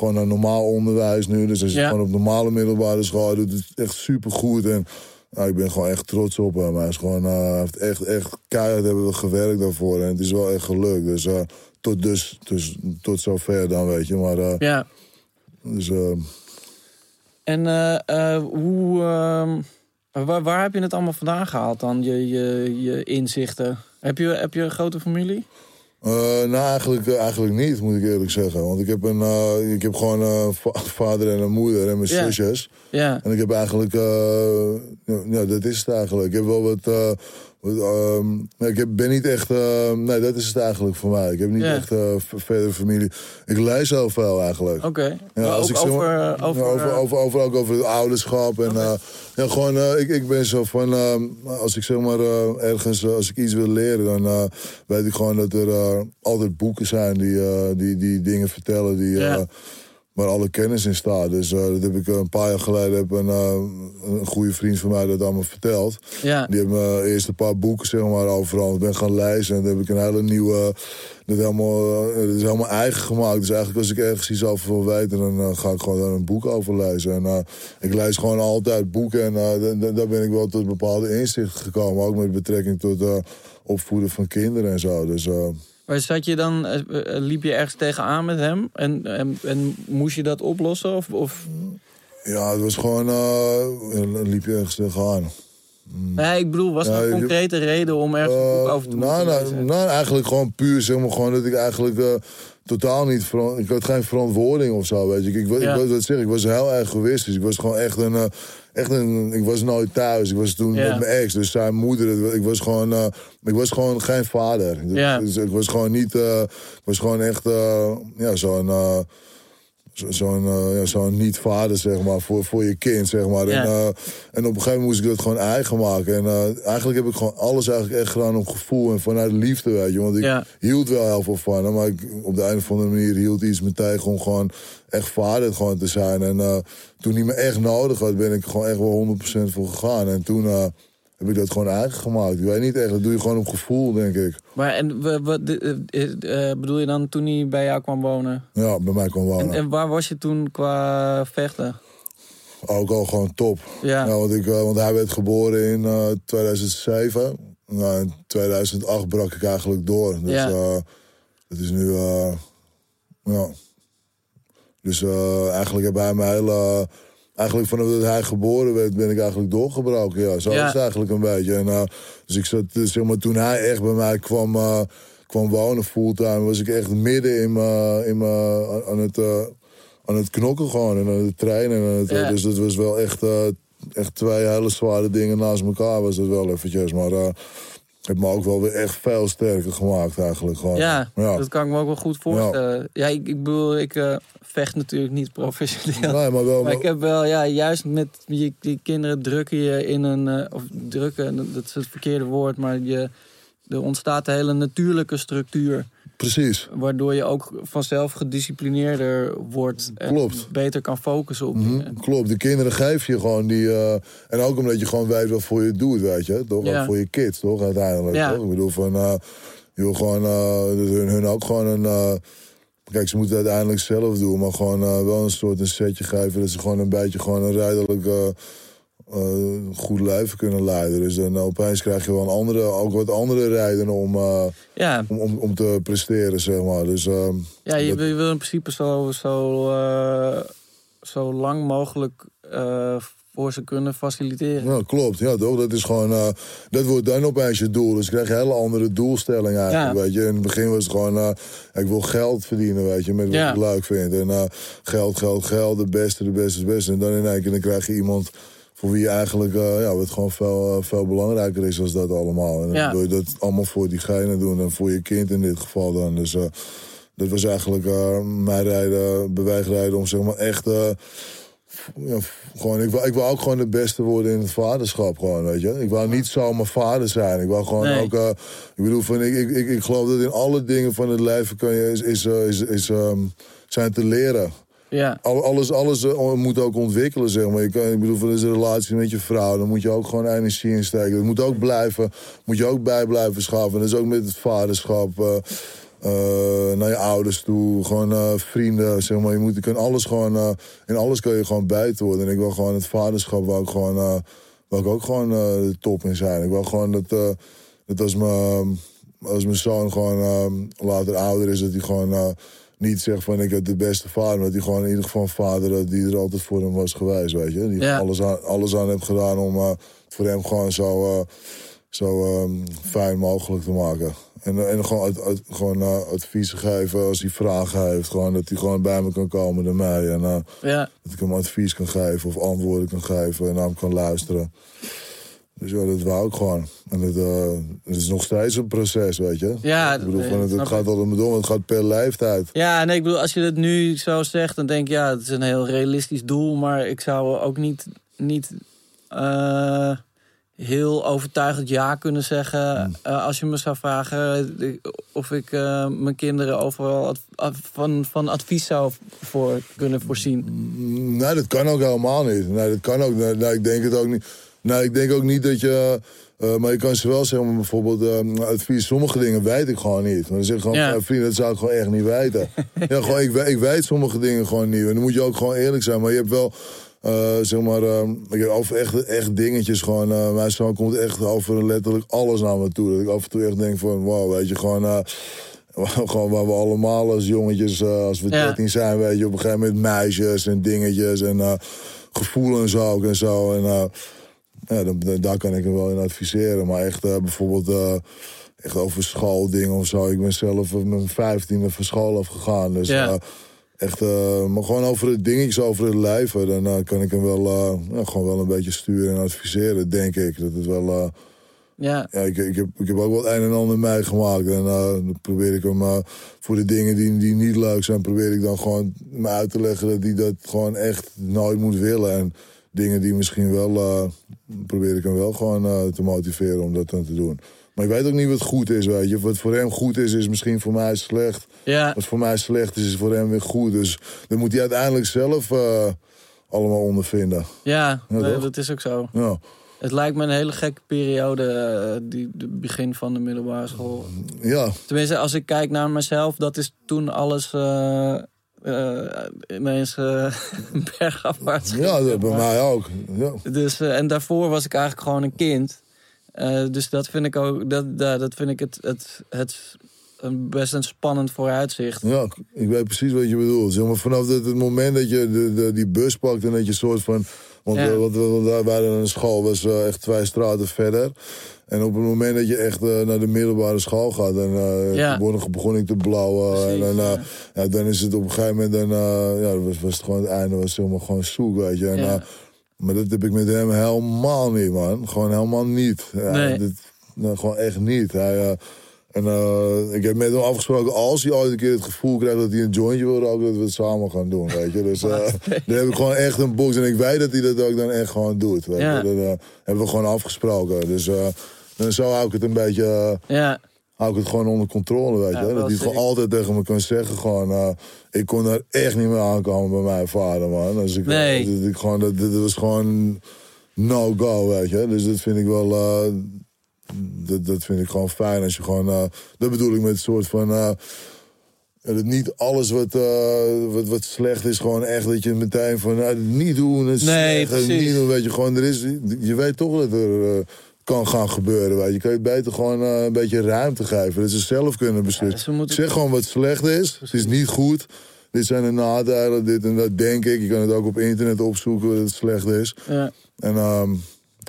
Speaker 3: gewoon een normaal onderwijs nu. Dus zit
Speaker 2: Ja.
Speaker 3: gewoon op normale middelbare school. Doet het echt supergoed. En nou, ik ben gewoon echt trots op hem. Hij is gewoon, eh, heeft echt, echt keihard hebben we gewerkt daarvoor. En het is wel echt gelukt. Dus eh, tot, dus, dus tot zover dan, weet je. Maar eh,
Speaker 2: ja.
Speaker 3: dus,
Speaker 2: En hoe, ehm, waar, waar heb je het allemaal vandaan gehaald dan, je, je, je inzichten? Heb je, heb je een grote familie?
Speaker 3: Eh, nou, eigenlijk, eh, eigenlijk niet, moet ik eerlijk zeggen. Want ik heb, een, eh, ik heb gewoon een vader en een moeder en mijn zusjes.
Speaker 2: Ja,
Speaker 3: En ik heb eigenlijk, ja, ja, dat is het eigenlijk. Ik heb wel wat, eh, ehm, ik heb, ben niet echt, eh, nee, dat is het eigenlijk voor mij. Ik heb niet echt v- verder familie. Ik lees heel veel eigenlijk.
Speaker 2: oké.
Speaker 3: Ja,
Speaker 2: Maar
Speaker 3: als
Speaker 2: ook
Speaker 3: ik zeg
Speaker 2: over,
Speaker 3: maar-
Speaker 2: over,
Speaker 3: ja, over, over, over, ook over het ouderschap. En, eh, ja, gewoon, eh, ik, ik ben zo van, eh, als ik zeg maar ergens, als ik iets wil leren, dan weet ik gewoon dat er altijd boeken zijn die, die, die dingen vertellen. Die. Waar alle kennis in staat. Dus eh, dat heb ik eh, een paar jaar geleden heb een, eh, een goede vriend van mij dat allemaal verteld.
Speaker 2: Ja.
Speaker 3: Die heeft me eerst een paar boeken zeg maar, overal. Ik ben gaan lezen en dan heb ik een hele nieuwe... Dat, helemaal, dat is helemaal eigen gemaakt. Dus eigenlijk als ik ergens iets over wil weten... dan ga ik gewoon daar een boek over lezen. En ik lees gewoon altijd boeken. En da- da- daar ben ik wel tot bepaalde inzichten gekomen. Ook met betrekking tot opvoeden van kinderen en zo. Dus...
Speaker 2: Maar zat je dan, eh, eh, liep je ergens tegenaan met hem? En, en, en moest je dat oplossen? Of, of...
Speaker 3: Ja, het was gewoon... eh liep je ergens tegenaan.
Speaker 2: Nee, ik bedoel, was er
Speaker 3: Ja,
Speaker 2: een
Speaker 3: je-
Speaker 2: concrete reden om ergens een boek over te
Speaker 3: nou, nou, nou, eigenlijk gewoon puur, zeg maar, gewoon dat ik eigenlijk totaal niet... Ik had geen verantwoording of zo, weet je. Ik, ik,
Speaker 2: Ja.
Speaker 3: ik, zeg, ik was heel erg egoïstisch. Ik was gewoon echt een... echt een ik was nooit thuis. Ik was toen met mijn ex, dus zijn moeder. Ik was gewoon, eh, ik was gewoon geen vader. Dus ik was gewoon niet... eh, ik was gewoon echt eh, ja, zo'n... zo- Zo'n eh, ja, zo'n niet-vader, zeg maar, voor, voor je kind, zeg maar.
Speaker 2: Ja.
Speaker 3: En, eh, en op een gegeven moment moest ik dat gewoon eigen maken. En eh, eigenlijk heb ik gewoon alles eigenlijk echt gedaan om gevoel en vanuit liefde, weet je. Want ik
Speaker 2: Ja.
Speaker 3: hield wel heel veel van hem, maar ik, op de een of andere manier hield iets me tegen om gewoon echt vader gewoon te zijn. En toen hij me echt nodig had, ben ik gewoon echt wel 100% voor gegaan. En toen heb ik dat gewoon eigen gemaakt. Ik weet niet echt, dat doe je gewoon op gevoel, denk ik.
Speaker 2: Maar en wat eh, eh, eh, bedoel je dan toen hij bij jou kwam wonen?
Speaker 3: Ja, bij mij kwam wonen.
Speaker 2: En, en waar was je toen qua vechten?
Speaker 3: Ook al gewoon top.
Speaker 2: Ja.
Speaker 3: Ja, want, ik, want hij werd geboren in eh, 2007. Nou, in 2008 brak ik eigenlijk door. Dus
Speaker 2: Ja.
Speaker 3: het is nu... ja. Dus eigenlijk heb hij mij hele... Eigenlijk vanaf dat hij geboren werd, ben ik eigenlijk doorgebroken. Ja, zo
Speaker 2: Ja.
Speaker 3: is het eigenlijk een beetje. En, eh, dus ik zat, dus zeg maar, toen hij echt bij mij kwam, eh, kwam wonen fulltime, was ik echt midden in mijn, in mijn, aan- het, eh, aan het knokken gewoon. En aan het trainen. En het,
Speaker 2: Ja.
Speaker 3: Dus dat was wel echt, eh, echt twee hele zware dingen naast elkaar was dat wel eventjes. Maar het me ook wel weer echt veel sterker gemaakt eigenlijk. Gewoon.
Speaker 2: Ja,
Speaker 3: ja.
Speaker 2: dat kan ik me ook wel goed voorstellen. Ja, ik, ik bedoel, ik eh, vecht natuurlijk niet professioneel.
Speaker 3: Nee, maar wel...
Speaker 2: Maar ik heb wel, ja, juist met je, die kinderen drukken je in een, eh, of drukken, dat is het verkeerde woord, maar je, er ontstaat een hele natuurlijke structuur.
Speaker 3: Precies.
Speaker 2: Waardoor je ook vanzelf gedisciplineerder wordt. En
Speaker 3: Klopt.
Speaker 2: beter kan focussen op
Speaker 3: Mhm,
Speaker 2: dingen.
Speaker 3: Klopt, de kinderen geef je gewoon die... eh, en ook omdat je gewoon weet wat voor je doet, weet je. Toch?
Speaker 2: Ja.
Speaker 3: Ook voor je kids, toch? Uiteindelijk,
Speaker 2: Ja.
Speaker 3: toch? Ik bedoel, van... eh, je wil gewoon... dat hun, hun ook gewoon een... kijk, ze moeten het uiteindelijk zelf doen. Maar gewoon wel een soort een setje geven... dat ze gewoon een beetje gewoon een rijdelijk... eh, eh, goed leven kunnen leiden. Dus dan opeens krijg je wel een andere, ook wat andere redenen om, eh,
Speaker 2: Ja,
Speaker 3: om, om, om te presteren, zeg maar. Dus, ehm,
Speaker 2: ja je,
Speaker 3: dat-
Speaker 2: wil, je wil in principe zo, zo, eh, zo lang mogelijk eh, voor ze kunnen faciliteren.
Speaker 3: Ja, klopt. Ja, toch? Dat is gewoon... eh, dat wordt dan opeens je doel. Dus je krijgt een hele andere doelstelling eigenlijk,
Speaker 2: Ja.
Speaker 3: weet je. In het begin was het gewoon... eh, ik wil geld verdienen, weet je, met wat
Speaker 2: Ja.
Speaker 3: ik leuk vind. En eh, geld, geld, geld, de beste, de beste, de beste. En dan in één keer dan krijg je iemand voor wie eigenlijk... eh, ja, wat gewoon veel, eh, veel belangrijker is dan dat allemaal. En dan
Speaker 2: Ja.
Speaker 3: wil je dat allemaal voor diegene doen. En voor je kind in dit geval dan. Dus... eh, dat was eigenlijk eh, mijn rijden, beweegrijden om zeg maar echt... ja, gewoon, ik, wou, ik wou ook gewoon de beste worden in het vaderschap, gewoon, weet je. Ik wou niet zomaar vader zijn. Ik wou gewoon
Speaker 2: Nee.
Speaker 3: ook... ik bedoel, van, ik, ik, ik, ik geloof dat in alle dingen van het leven kan je, is, is, is, is, ehm, zijn te leren.
Speaker 2: Ja,
Speaker 3: Al- Alles, alles eh, moet ook ontwikkelen, zeg maar. Ik bedoel, van een relatie met je vrouw, dan moet je ook gewoon energie in steken. Dat moet ook blijven, moet je ook bij blijven schaffen. Dat is ook met het vaderschap, eh, eh, naar je ouders toe, gewoon vrienden, zeg maar. Je, moet, je alles gewoon, in alles kan je gewoon buiten worden. En ik wil gewoon het vaderschap, wou ik gewoon, wou ik ook gewoon top in zijn. Ik wil gewoon dat, dat als mijn, als mijn zoon gewoon later ouder is, dat hij gewoon... niet zegt van ik heb de beste vader, maar dat hij gewoon in ieder geval een vader had die er altijd voor hem was geweest, weet je. Die
Speaker 2: Ja.
Speaker 3: alles, aan, alles aan heeft gedaan om eh, voor hem gewoon zo, eh, zo ehm, fijn mogelijk te maken. En, en gewoon, ad- ad- gewoon eh, adviezen geven als hij vragen heeft. Gewoon dat hij gewoon bij me kan komen naar mij. En
Speaker 2: ja.
Speaker 3: dat ik hem advies kan geven of antwoorden kan geven en naar hem kan luisteren. Dus ja, dat wou ik gewoon. En het, eh, het is nog steeds een proces, weet je.
Speaker 2: Ja,
Speaker 3: ik bedoel, van, het, het gaat altijd om, het gaat per leeftijd.
Speaker 2: Ja, nee, ik bedoel, als je het nu zo zegt, dan denk ik, ja, het is een heel realistisch doel, maar ik zou ook niet, niet, eh, heel overtuigend ja kunnen zeggen.
Speaker 3: Hmm.
Speaker 2: eh, als je me zou vragen of ik mijn kinderen overal ad- ad- van, van advies zou voor kunnen voorzien.
Speaker 3: Nee, dat kan ook helemaal niet. Nee, dat kan ook. Nee, ik denk het ook niet. Nee, ik denk ook niet dat je. eh, maar je kan ze wel zeggen, maar bijvoorbeeld eh, advies. Sommige dingen weet ik gewoon niet. Maar dan zeg ik gewoon,
Speaker 2: Ja.
Speaker 3: ja. vrienden, dat zou ik gewoon echt niet weten. ja, gewoon, ik, ik weet sommige dingen gewoon niet. En dan moet je ook gewoon eerlijk zijn. Maar je hebt wel, eh, zeg maar, eh, ik heb over echt, echt dingetjes gewoon. eh, mijn zoon komt echt over letterlijk alles naar me toe. Dat ik af en toe echt denk van, wow, weet je, gewoon. eh, gewoon waar we allemaal als jongetjes, eh, als we
Speaker 2: Ja.
Speaker 3: 13 zijn, weet je, op een gegeven moment meisjes en dingetjes en eh, gevoelens ook en zo. En eh, ja, dan, daar kan ik hem wel in adviseren. Maar echt eh, bijvoorbeeld eh, echt over schooldingen of zo. Ik ben zelf met mijn 15 van school afgegaan. Dus
Speaker 2: Ja.
Speaker 3: eh, echt, maar gewoon over de dingetjes, over het lijven. Dan kan ik hem wel, ja, gewoon wel een beetje sturen en adviseren, denk ik. Dat het wel...
Speaker 2: Ja,
Speaker 3: ja, ik, ik, heb, ik heb ook wel een en ander meegemaakt. En dan probeer ik hem eh, voor de dingen die, die niet leuk zijn, probeer ik dan gewoon me uit te leggen dat hij dat gewoon echt nooit moet willen. En dingen die misschien wel, eh, probeer ik hem wel gewoon eh, te motiveren om dat dan te doen. Maar ik weet ook niet wat goed is, weet je. Wat voor hem goed is, is misschien voor mij slecht.
Speaker 2: ja,
Speaker 3: Wat voor mij slecht is, is voor hem weer goed. Dus dat moet hij uiteindelijk zelf eh, allemaal ondervinden.
Speaker 2: ja,
Speaker 3: Ja,
Speaker 2: nee, dat is ook zo.
Speaker 3: Ja.
Speaker 2: Het lijkt me een hele gekke periode, eh, die, de begin van de middelbare school.
Speaker 3: ja,
Speaker 2: Tenminste, als ik kijk naar mezelf, dat is toen alles eh, ineens eh bergafwaarts.
Speaker 3: ja dat bij mij ook. Ja.
Speaker 2: Dus, eh, en daarvoor was ik eigenlijk gewoon een kind. Dus dat vind ik ook, dat, dat, vind ik het, het, het een best een spannend vooruitzicht.
Speaker 3: Ja, ik- weet precies wat je bedoelt. Zeg maar, vanaf het, het moment dat je de, de, die bus pakt en dat je soort van... Want
Speaker 2: Ja.
Speaker 3: we- wat wij waren een school, was echt twee straten verder. En op het moment dat je echt eh, naar de middelbare school gaat... en eh
Speaker 2: Ja.
Speaker 3: begon, ik te blauwen. en,
Speaker 2: Precies,
Speaker 3: en, eh,
Speaker 2: ja.
Speaker 3: ja, dan is het op een gegeven moment... Dan, ja, was, was het gewoon het einde, was helemaal gewoon zoek, weet je. En,
Speaker 2: Ja.
Speaker 3: maar dat heb ik met hem helemaal niet, man. Gewoon helemaal niet.
Speaker 2: Nee.
Speaker 3: dit- nou, gewoon echt niet. Hij, en ik heb met hem afgesproken, als hij ooit een keer het gevoel krijgt dat hij een jointje wil roken, dat we het samen gaan doen, weet je. Dus eh, dan heb ik gewoon echt een box en ik weet dat hij dat ook dan echt gewoon doet. Weet
Speaker 2: Ja.
Speaker 3: je? Dat hebben we gewoon afgesproken. Dus en zo hou ik het een beetje, eh,
Speaker 2: Ja,
Speaker 3: hou ik het gewoon onder controle, weet je.
Speaker 2: Ja,
Speaker 3: dat hij het gewoon altijd tegen me kan zeggen, gewoon, eh, ik kon daar echt niet meer aankomen bij mijn vader, man. Dus ik,
Speaker 2: Nee.
Speaker 3: dat, ik gewoon, dat, dat was gewoon no-go, weet je. Dus dat vind ik wel... eh, dat, dat vind ik gewoon fijn als je gewoon. eh, dat bedoel ik met een soort van. eh, dat niet alles wat, eh, wat, wat slecht is, gewoon echt dat je meteen van. niet doen, het is
Speaker 2: Nee,
Speaker 3: slecht, niet doen. Weet je, gewoon, er is, je weet toch dat er eh, kan gaan gebeuren. Weet je. je kan je beter gewoon eh, een beetje ruimte geven. Dat ze zelf kunnen beslissen.
Speaker 2: Ja,
Speaker 3: Zeg gewoon wat slecht is. Het is niet goed. Dit zijn de nadelen, dit en dat denk ik. Je kan het ook op internet opzoeken dat het slecht is.
Speaker 2: ja.
Speaker 3: En ehm,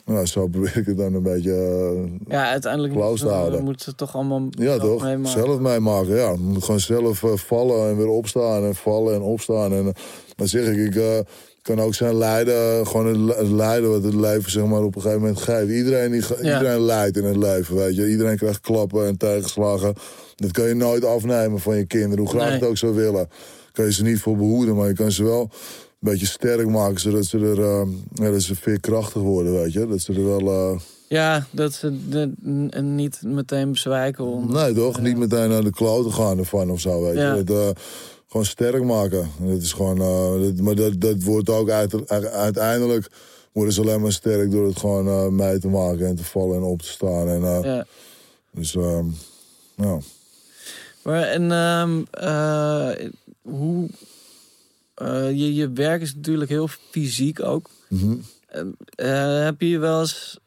Speaker 3: nou, zo probeer ik het dan een beetje. eh,
Speaker 2: ja uiteindelijk moeten
Speaker 3: te
Speaker 2: ze,
Speaker 3: houden.
Speaker 2: moeten ze toch allemaal
Speaker 3: Ja,
Speaker 2: zelf
Speaker 3: toch?
Speaker 2: meemaken.
Speaker 3: Zelf meemaken, ja. Je moet gewoon zelf eh, vallen en weer opstaan en vallen en opstaan. En dan zeg ik, ik kan ook zijn lijden, gewoon het, lijden wat het leven zeg maar, op een gegeven moment geeft. Iedereen, die,
Speaker 2: Ja.
Speaker 3: iedereen lijdt in het leven, weet je. Iedereen krijgt klappen en tegenslagen. Dat kan je nooit afnemen van je kinderen, hoe graag
Speaker 2: Nee.
Speaker 3: het ook zou willen. Kan je ze niet voor behoeden, maar je kan ze wel een beetje sterk maken, zodat ze er eh, ja, dat ze veerkrachtig worden, weet je. Dat ze er wel... eh,
Speaker 2: Ja, dat ze de, niet meteen bezwijken. Om,
Speaker 3: Nee, toch? Niet meteen naar de kloten gaan ervan of zo, weet je.
Speaker 2: Ja.
Speaker 3: Het, eh, gewoon sterk maken. Dat is gewoon, eh, dat- maar dat, dat wordt ook uit, uiteindelijk worden ze alleen maar sterk door het gewoon eh, mee te maken en te vallen en op te staan. En, eh,
Speaker 2: Ja.
Speaker 3: Dus, ehm, ja.
Speaker 2: Maar en ehm, eh, hoe... je, je werk is natuurlijk heel fysiek ook. En, eh, heb je je wel eens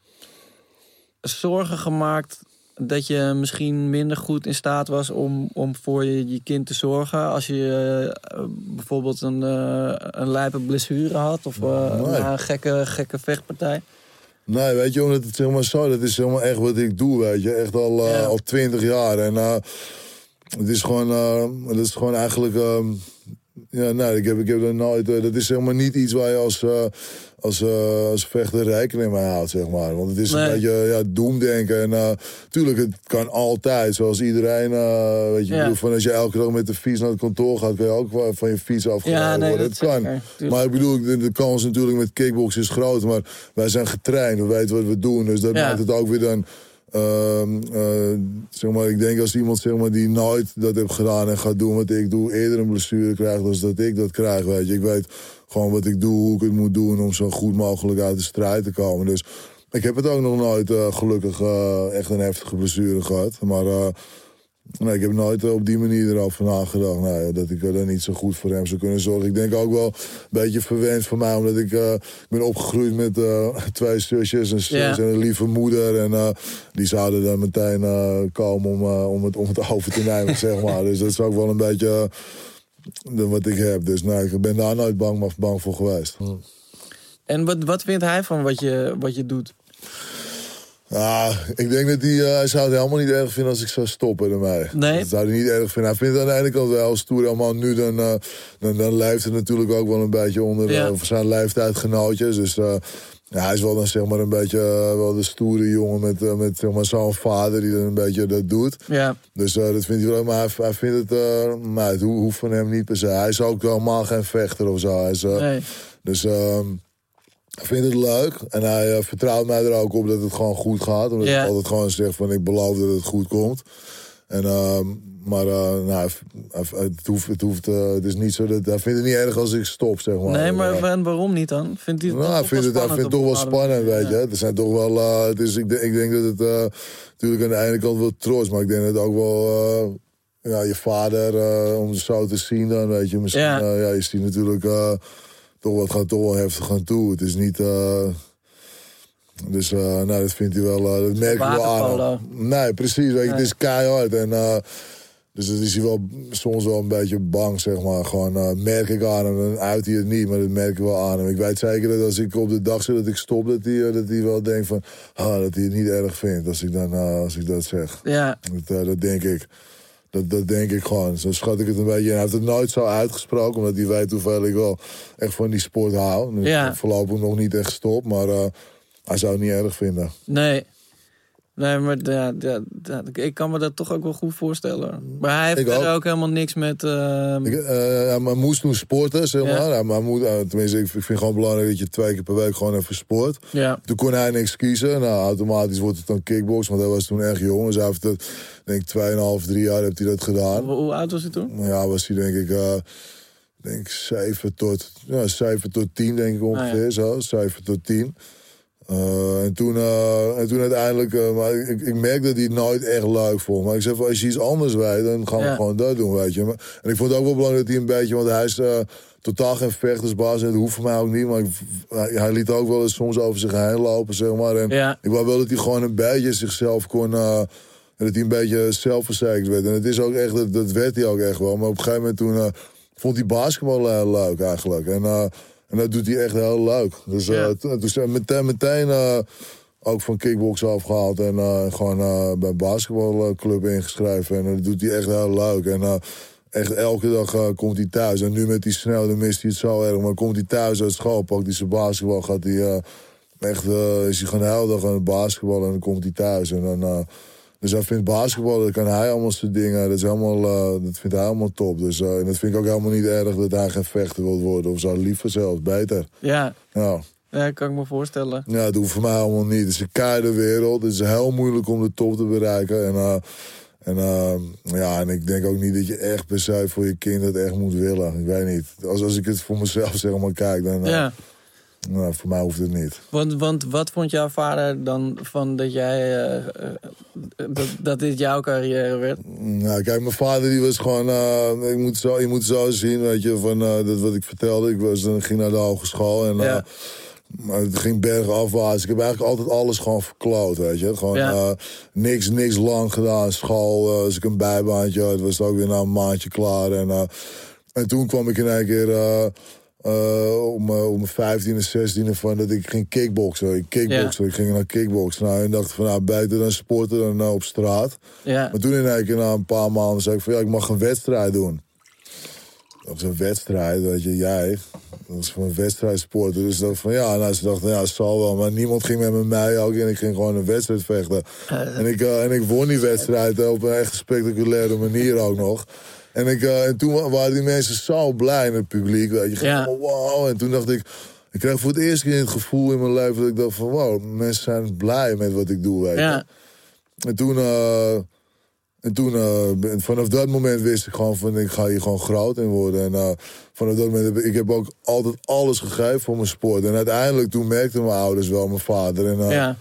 Speaker 2: zorgen gemaakt dat je misschien minder goed in staat was om, om voor je, je kind te zorgen als je eh, bijvoorbeeld een, eh een lijpe blessure had of eh,
Speaker 3: Nee.
Speaker 2: een gekke, gekke vechtpartij?
Speaker 3: Nee, weet je, omdat het zeg maar zo, dat is helemaal echt wat ik doe, weet je. Echt al,
Speaker 2: Ja.
Speaker 3: al twintig jaar. En het is gewoon, het is gewoon eigenlijk, ehm, Ja, nee, ik heb, ik heb er nooit. eh, dat is zeg maar niet iets waar je als, eh, als, eh, als vechter rekening mee houdt, zeg maar. Want het is
Speaker 2: Nee.
Speaker 3: een beetje ja, doemdenken. En tuurlijk, het kan altijd, zoals iedereen. weet je,
Speaker 2: Ja.
Speaker 3: ik bedoel, van als je elke dag met de fiets naar het kantoor gaat, kan je ook van je fiets afgeleid
Speaker 2: Ja, nee,
Speaker 3: worden.
Speaker 2: dat
Speaker 3: kan.
Speaker 2: zeker.
Speaker 3: Maar ik bedoel, de, de kans natuurlijk met kickbox is groot. Maar wij zijn getraind, we weten wat we doen. Dus dat
Speaker 2: Ja.
Speaker 3: maakt het ook weer dan. Ehm, eh, zeg maar, ik denk als iemand zeg maar, die nooit dat heeft gedaan en gaat doen wat ik doe, eerder een blessure krijgt dan dat ik dat krijg. Weet je. Ik weet gewoon wat ik doe, hoe ik het moet doen om zo goed mogelijk uit de strijd te komen. Dus ik heb het ook nog nooit eh, gelukkig eh, echt een heftige blessure gehad. Maar nee, ik heb nooit eh, op die manier erover nagedacht. Nee, dat ik er niet zo goed voor hem zou kunnen zorgen. Ik denk ook wel een beetje verwend voor mij, omdat ik eh, ben opgegroeid met eh, twee zusjes, en een lieve moeder. En die zouden dan meteen komen om, om, het, om het over te nemen, zeg maar. Dus dat is ook wel een beetje wat ik heb. Dus nee, ik ben daar nooit bang, bang voor geweest.
Speaker 2: En wat, wat vindt hij van wat je, wat je doet?
Speaker 3: Ja, ik denk dat hij, eh, hij zou het helemaal niet erg vinden als ik zou stoppen ermee.
Speaker 2: Nee?
Speaker 3: Dat zou hij niet erg vinden. Hij vindt het aan de ene kant wel stoer. Allemaal nu, dan, eh, dan, dan leeft het natuurlijk ook wel een beetje onder
Speaker 2: Ja.
Speaker 3: eh, zijn leeftijdgenootjes. Dus ja, hij is wel dan zeg maar een beetje wel de stoere jongen met, met zeg maar, zo'n vader die dan een beetje dat doet.
Speaker 2: Ja,
Speaker 3: Dus dat vindt hij wel. Maar hij, hij vindt het, maar het ho- hoeft van hem niet per se. Hij is ook helemaal geen vechter of zo. Hij is,
Speaker 2: nee.
Speaker 3: dus ehm vindt het leuk. En hij eh, vertrouwt mij er ook op dat het gewoon goed gaat. Omdat
Speaker 2: Ja.
Speaker 3: ik altijd gewoon zeg van ik beloof dat het goed komt. En, ehm, maar eh, nou, het, hoeft, het, hoeft, eh, het is niet zo dat... Hij vindt het niet erg als ik stop, zeg maar.
Speaker 2: Nee, maar en waarom niet dan? Vindt hij het
Speaker 3: nou,
Speaker 2: toch
Speaker 3: vindt het, hij vindt het toch wel spannend, weet je. Het zijn toch wel, het is, ik, denk- ik denk dat het natuurlijk aan de ene kant wel trots, maar ik denk dat het ook wel, ja, je vader, om het zo te zien dan, weet je. Misschien,
Speaker 2: Ja.
Speaker 3: ja, je ziet natuurlijk toch wat gaat toch wel heftig aan toe. Het is niet, eh, dus eh, nou, dat vindt hij wel, eh, dat merk ik wel aan. Nee, precies, weet je, het is keihard en... dus dat is hij wel soms wel een beetje bang, zeg maar. Gewoon merk ik aan hem, dan uit hij het niet, maar dat merk ik wel aan hem. Ik weet zeker dat als ik op de dag zit dat ik stop, dat hij, dat hij wel denkt van... Ah, dat hij het niet erg vindt als ik, dan, als ik dat zeg.
Speaker 2: Ja,
Speaker 3: Dat, dat denk ik. Dat, dat denk ik gewoon. Zo schat ik het een beetje in. Hij heeft het nooit zo uitgesproken, omdat hij weet hoeveel ik wel echt van die sport hou. Dus
Speaker 2: Ja.
Speaker 3: voorlopig nog niet echt gestopt, maar eh, hij zou het niet erg vinden.
Speaker 2: nee. Nee, maar ja, ja, ja, ik kan me dat toch ook wel goed voorstellen. Maar hij heeft
Speaker 3: ook.
Speaker 2: ook helemaal niks met... ehm,
Speaker 3: Ik, eh, hij moest toen sporten, zeg
Speaker 2: Ja.
Speaker 3: maar. Ja, maar moet, eh, tenminste, ik vind het gewoon belangrijk dat je twee keer per week gewoon even sport.
Speaker 2: ja,
Speaker 3: Toen kon hij niks kiezen. Nou, automatisch wordt het dan kickbox, want hij was toen echt jong. Dus hij heeft het, denk ik, 2,5, 3 jaar heeft hij dat gedaan.
Speaker 2: hoe, hoe oud was hij toen?
Speaker 3: Ja, was hij denk ik, eh denk 7 tot, ja, 7 tot 10 denk ik ongeveer,
Speaker 2: Ah,
Speaker 3: zo. 7 tot 10. Eh, en, toen, eh, en toen uiteindelijk, eh, maar ik, ik merk dat hij het nooit echt leuk vond. Maar ik zeg van, als je iets anders weet, dan gaan we
Speaker 2: Ja.
Speaker 3: gewoon dat doen, weet je. Maar, en ik vond het ook wel belangrijk dat hij een beetje, want hij is totaal geen vechtersbaas. En dat hoeft voor mij ook niet, maar ik, hij, hij liet ook wel eens soms over zich heen lopen, zeg maar. En
Speaker 2: Ja.
Speaker 3: ik wou wel dat hij gewoon een beetje zichzelf kon... en dat hij een beetje zelfverzekerd werd. En het is ook echt, dat, dat werd hij ook echt wel. Maar op een gegeven moment toen vond hij basketbal leuk eigenlijk. En, en dat doet hij echt heel leuk. Dus eh,
Speaker 2: Ja.
Speaker 3: toen, zijn we meteen, meteen eh, ook van kickbox afgehaald. En eh, gewoon bij een basketbalclub ingeschreven. En dat doet hij echt heel leuk. En echt elke dag komt hij thuis. En nu met die snel, dan mist hij het zo erg. Maar komt hij thuis uit school, pakt hij zijn basketbal, gaat hij... Echt, is hij gewoon de hele dag aan het basketballen en dan komt hij thuis. En dan, dus hij vindt basketbal, dat kan hij allemaal zijn dingen. Dat, is helemaal, eh, dat vindt hij helemaal top. Dus, eh, en dat vind ik ook helemaal niet erg dat hij geen vechter wil worden. Of zo, liever zelfs, beter.
Speaker 2: Ja,
Speaker 3: Ja.
Speaker 2: ja, kan ik me voorstellen.
Speaker 3: ja, dat hoeft voor mij allemaal niet. Het is een keiharde wereld. Het is heel moeilijk om de top te bereiken. En, eh, en, ja, en ik denk ook niet dat je echt per se voor je kind het echt moet willen. Ik weet niet. Als, als ik het voor mezelf zeg maar kijk, dan...
Speaker 2: Ja,
Speaker 3: nou, voor mij hoeft het niet.
Speaker 2: want, want wat vond jouw vader dan van dat jij... eh, eh, dat, dat dit jouw carrière werd?
Speaker 3: Nou, kijk, mijn vader die was gewoon... eh, ik moet zo, je moet zo zien, weet je, van dat wat ik vertelde. Ik was, dan ging naar de hogeschool en...
Speaker 2: Ja.
Speaker 3: maar het ging bergafwaarts. Ik heb eigenlijk altijd alles gewoon verkloot, weet je. Gewoon
Speaker 2: Ja.
Speaker 3: niks, niks lang gedaan. School, eh, als ik een bijbaantje had, was het ook weer na een maandje klaar. En, en toen kwam ik in één keer... eh, om, eh, om mijn 15 en 16 van dat ik ging kickboksen. Ik kickboksen, ik ging naar kickboksen. Nou, en dacht van, nou, beter dan sporten dan eh, op straat.
Speaker 2: Ja,
Speaker 3: Maar toen in één keer na een paar maanden zei ik van ja, ik mag een wedstrijd doen. op zo'n wedstrijd, weet je, jij. Dat was van een wedstrijdsport. Dus dat van ja, nou, ze dachten, ja, zal wel. Maar niemand ging met me mee ook. En ik ging gewoon een wedstrijd vechten. en, ik, en ik won die wedstrijd op een echt spectaculaire manier ook nog. En, ik, eh, en toen waren die mensen zo blij in het publiek. Weet je,
Speaker 2: Ja.
Speaker 3: Wow. En toen dacht ik, ik kreeg voor het eerst keer het gevoel in mijn leven dat ik dacht van wow, mensen zijn blij met wat ik doe. Weet je.
Speaker 2: Ja,
Speaker 3: En toen, eh, en toen eh, vanaf dat moment wist ik gewoon van ik ga hier gewoon groot in worden. En vanaf dat moment heb ik, ik heb ook altijd alles gegeven voor mijn sport. En uiteindelijk toen merkten mijn ouders wel, mijn vader. En,
Speaker 2: ja.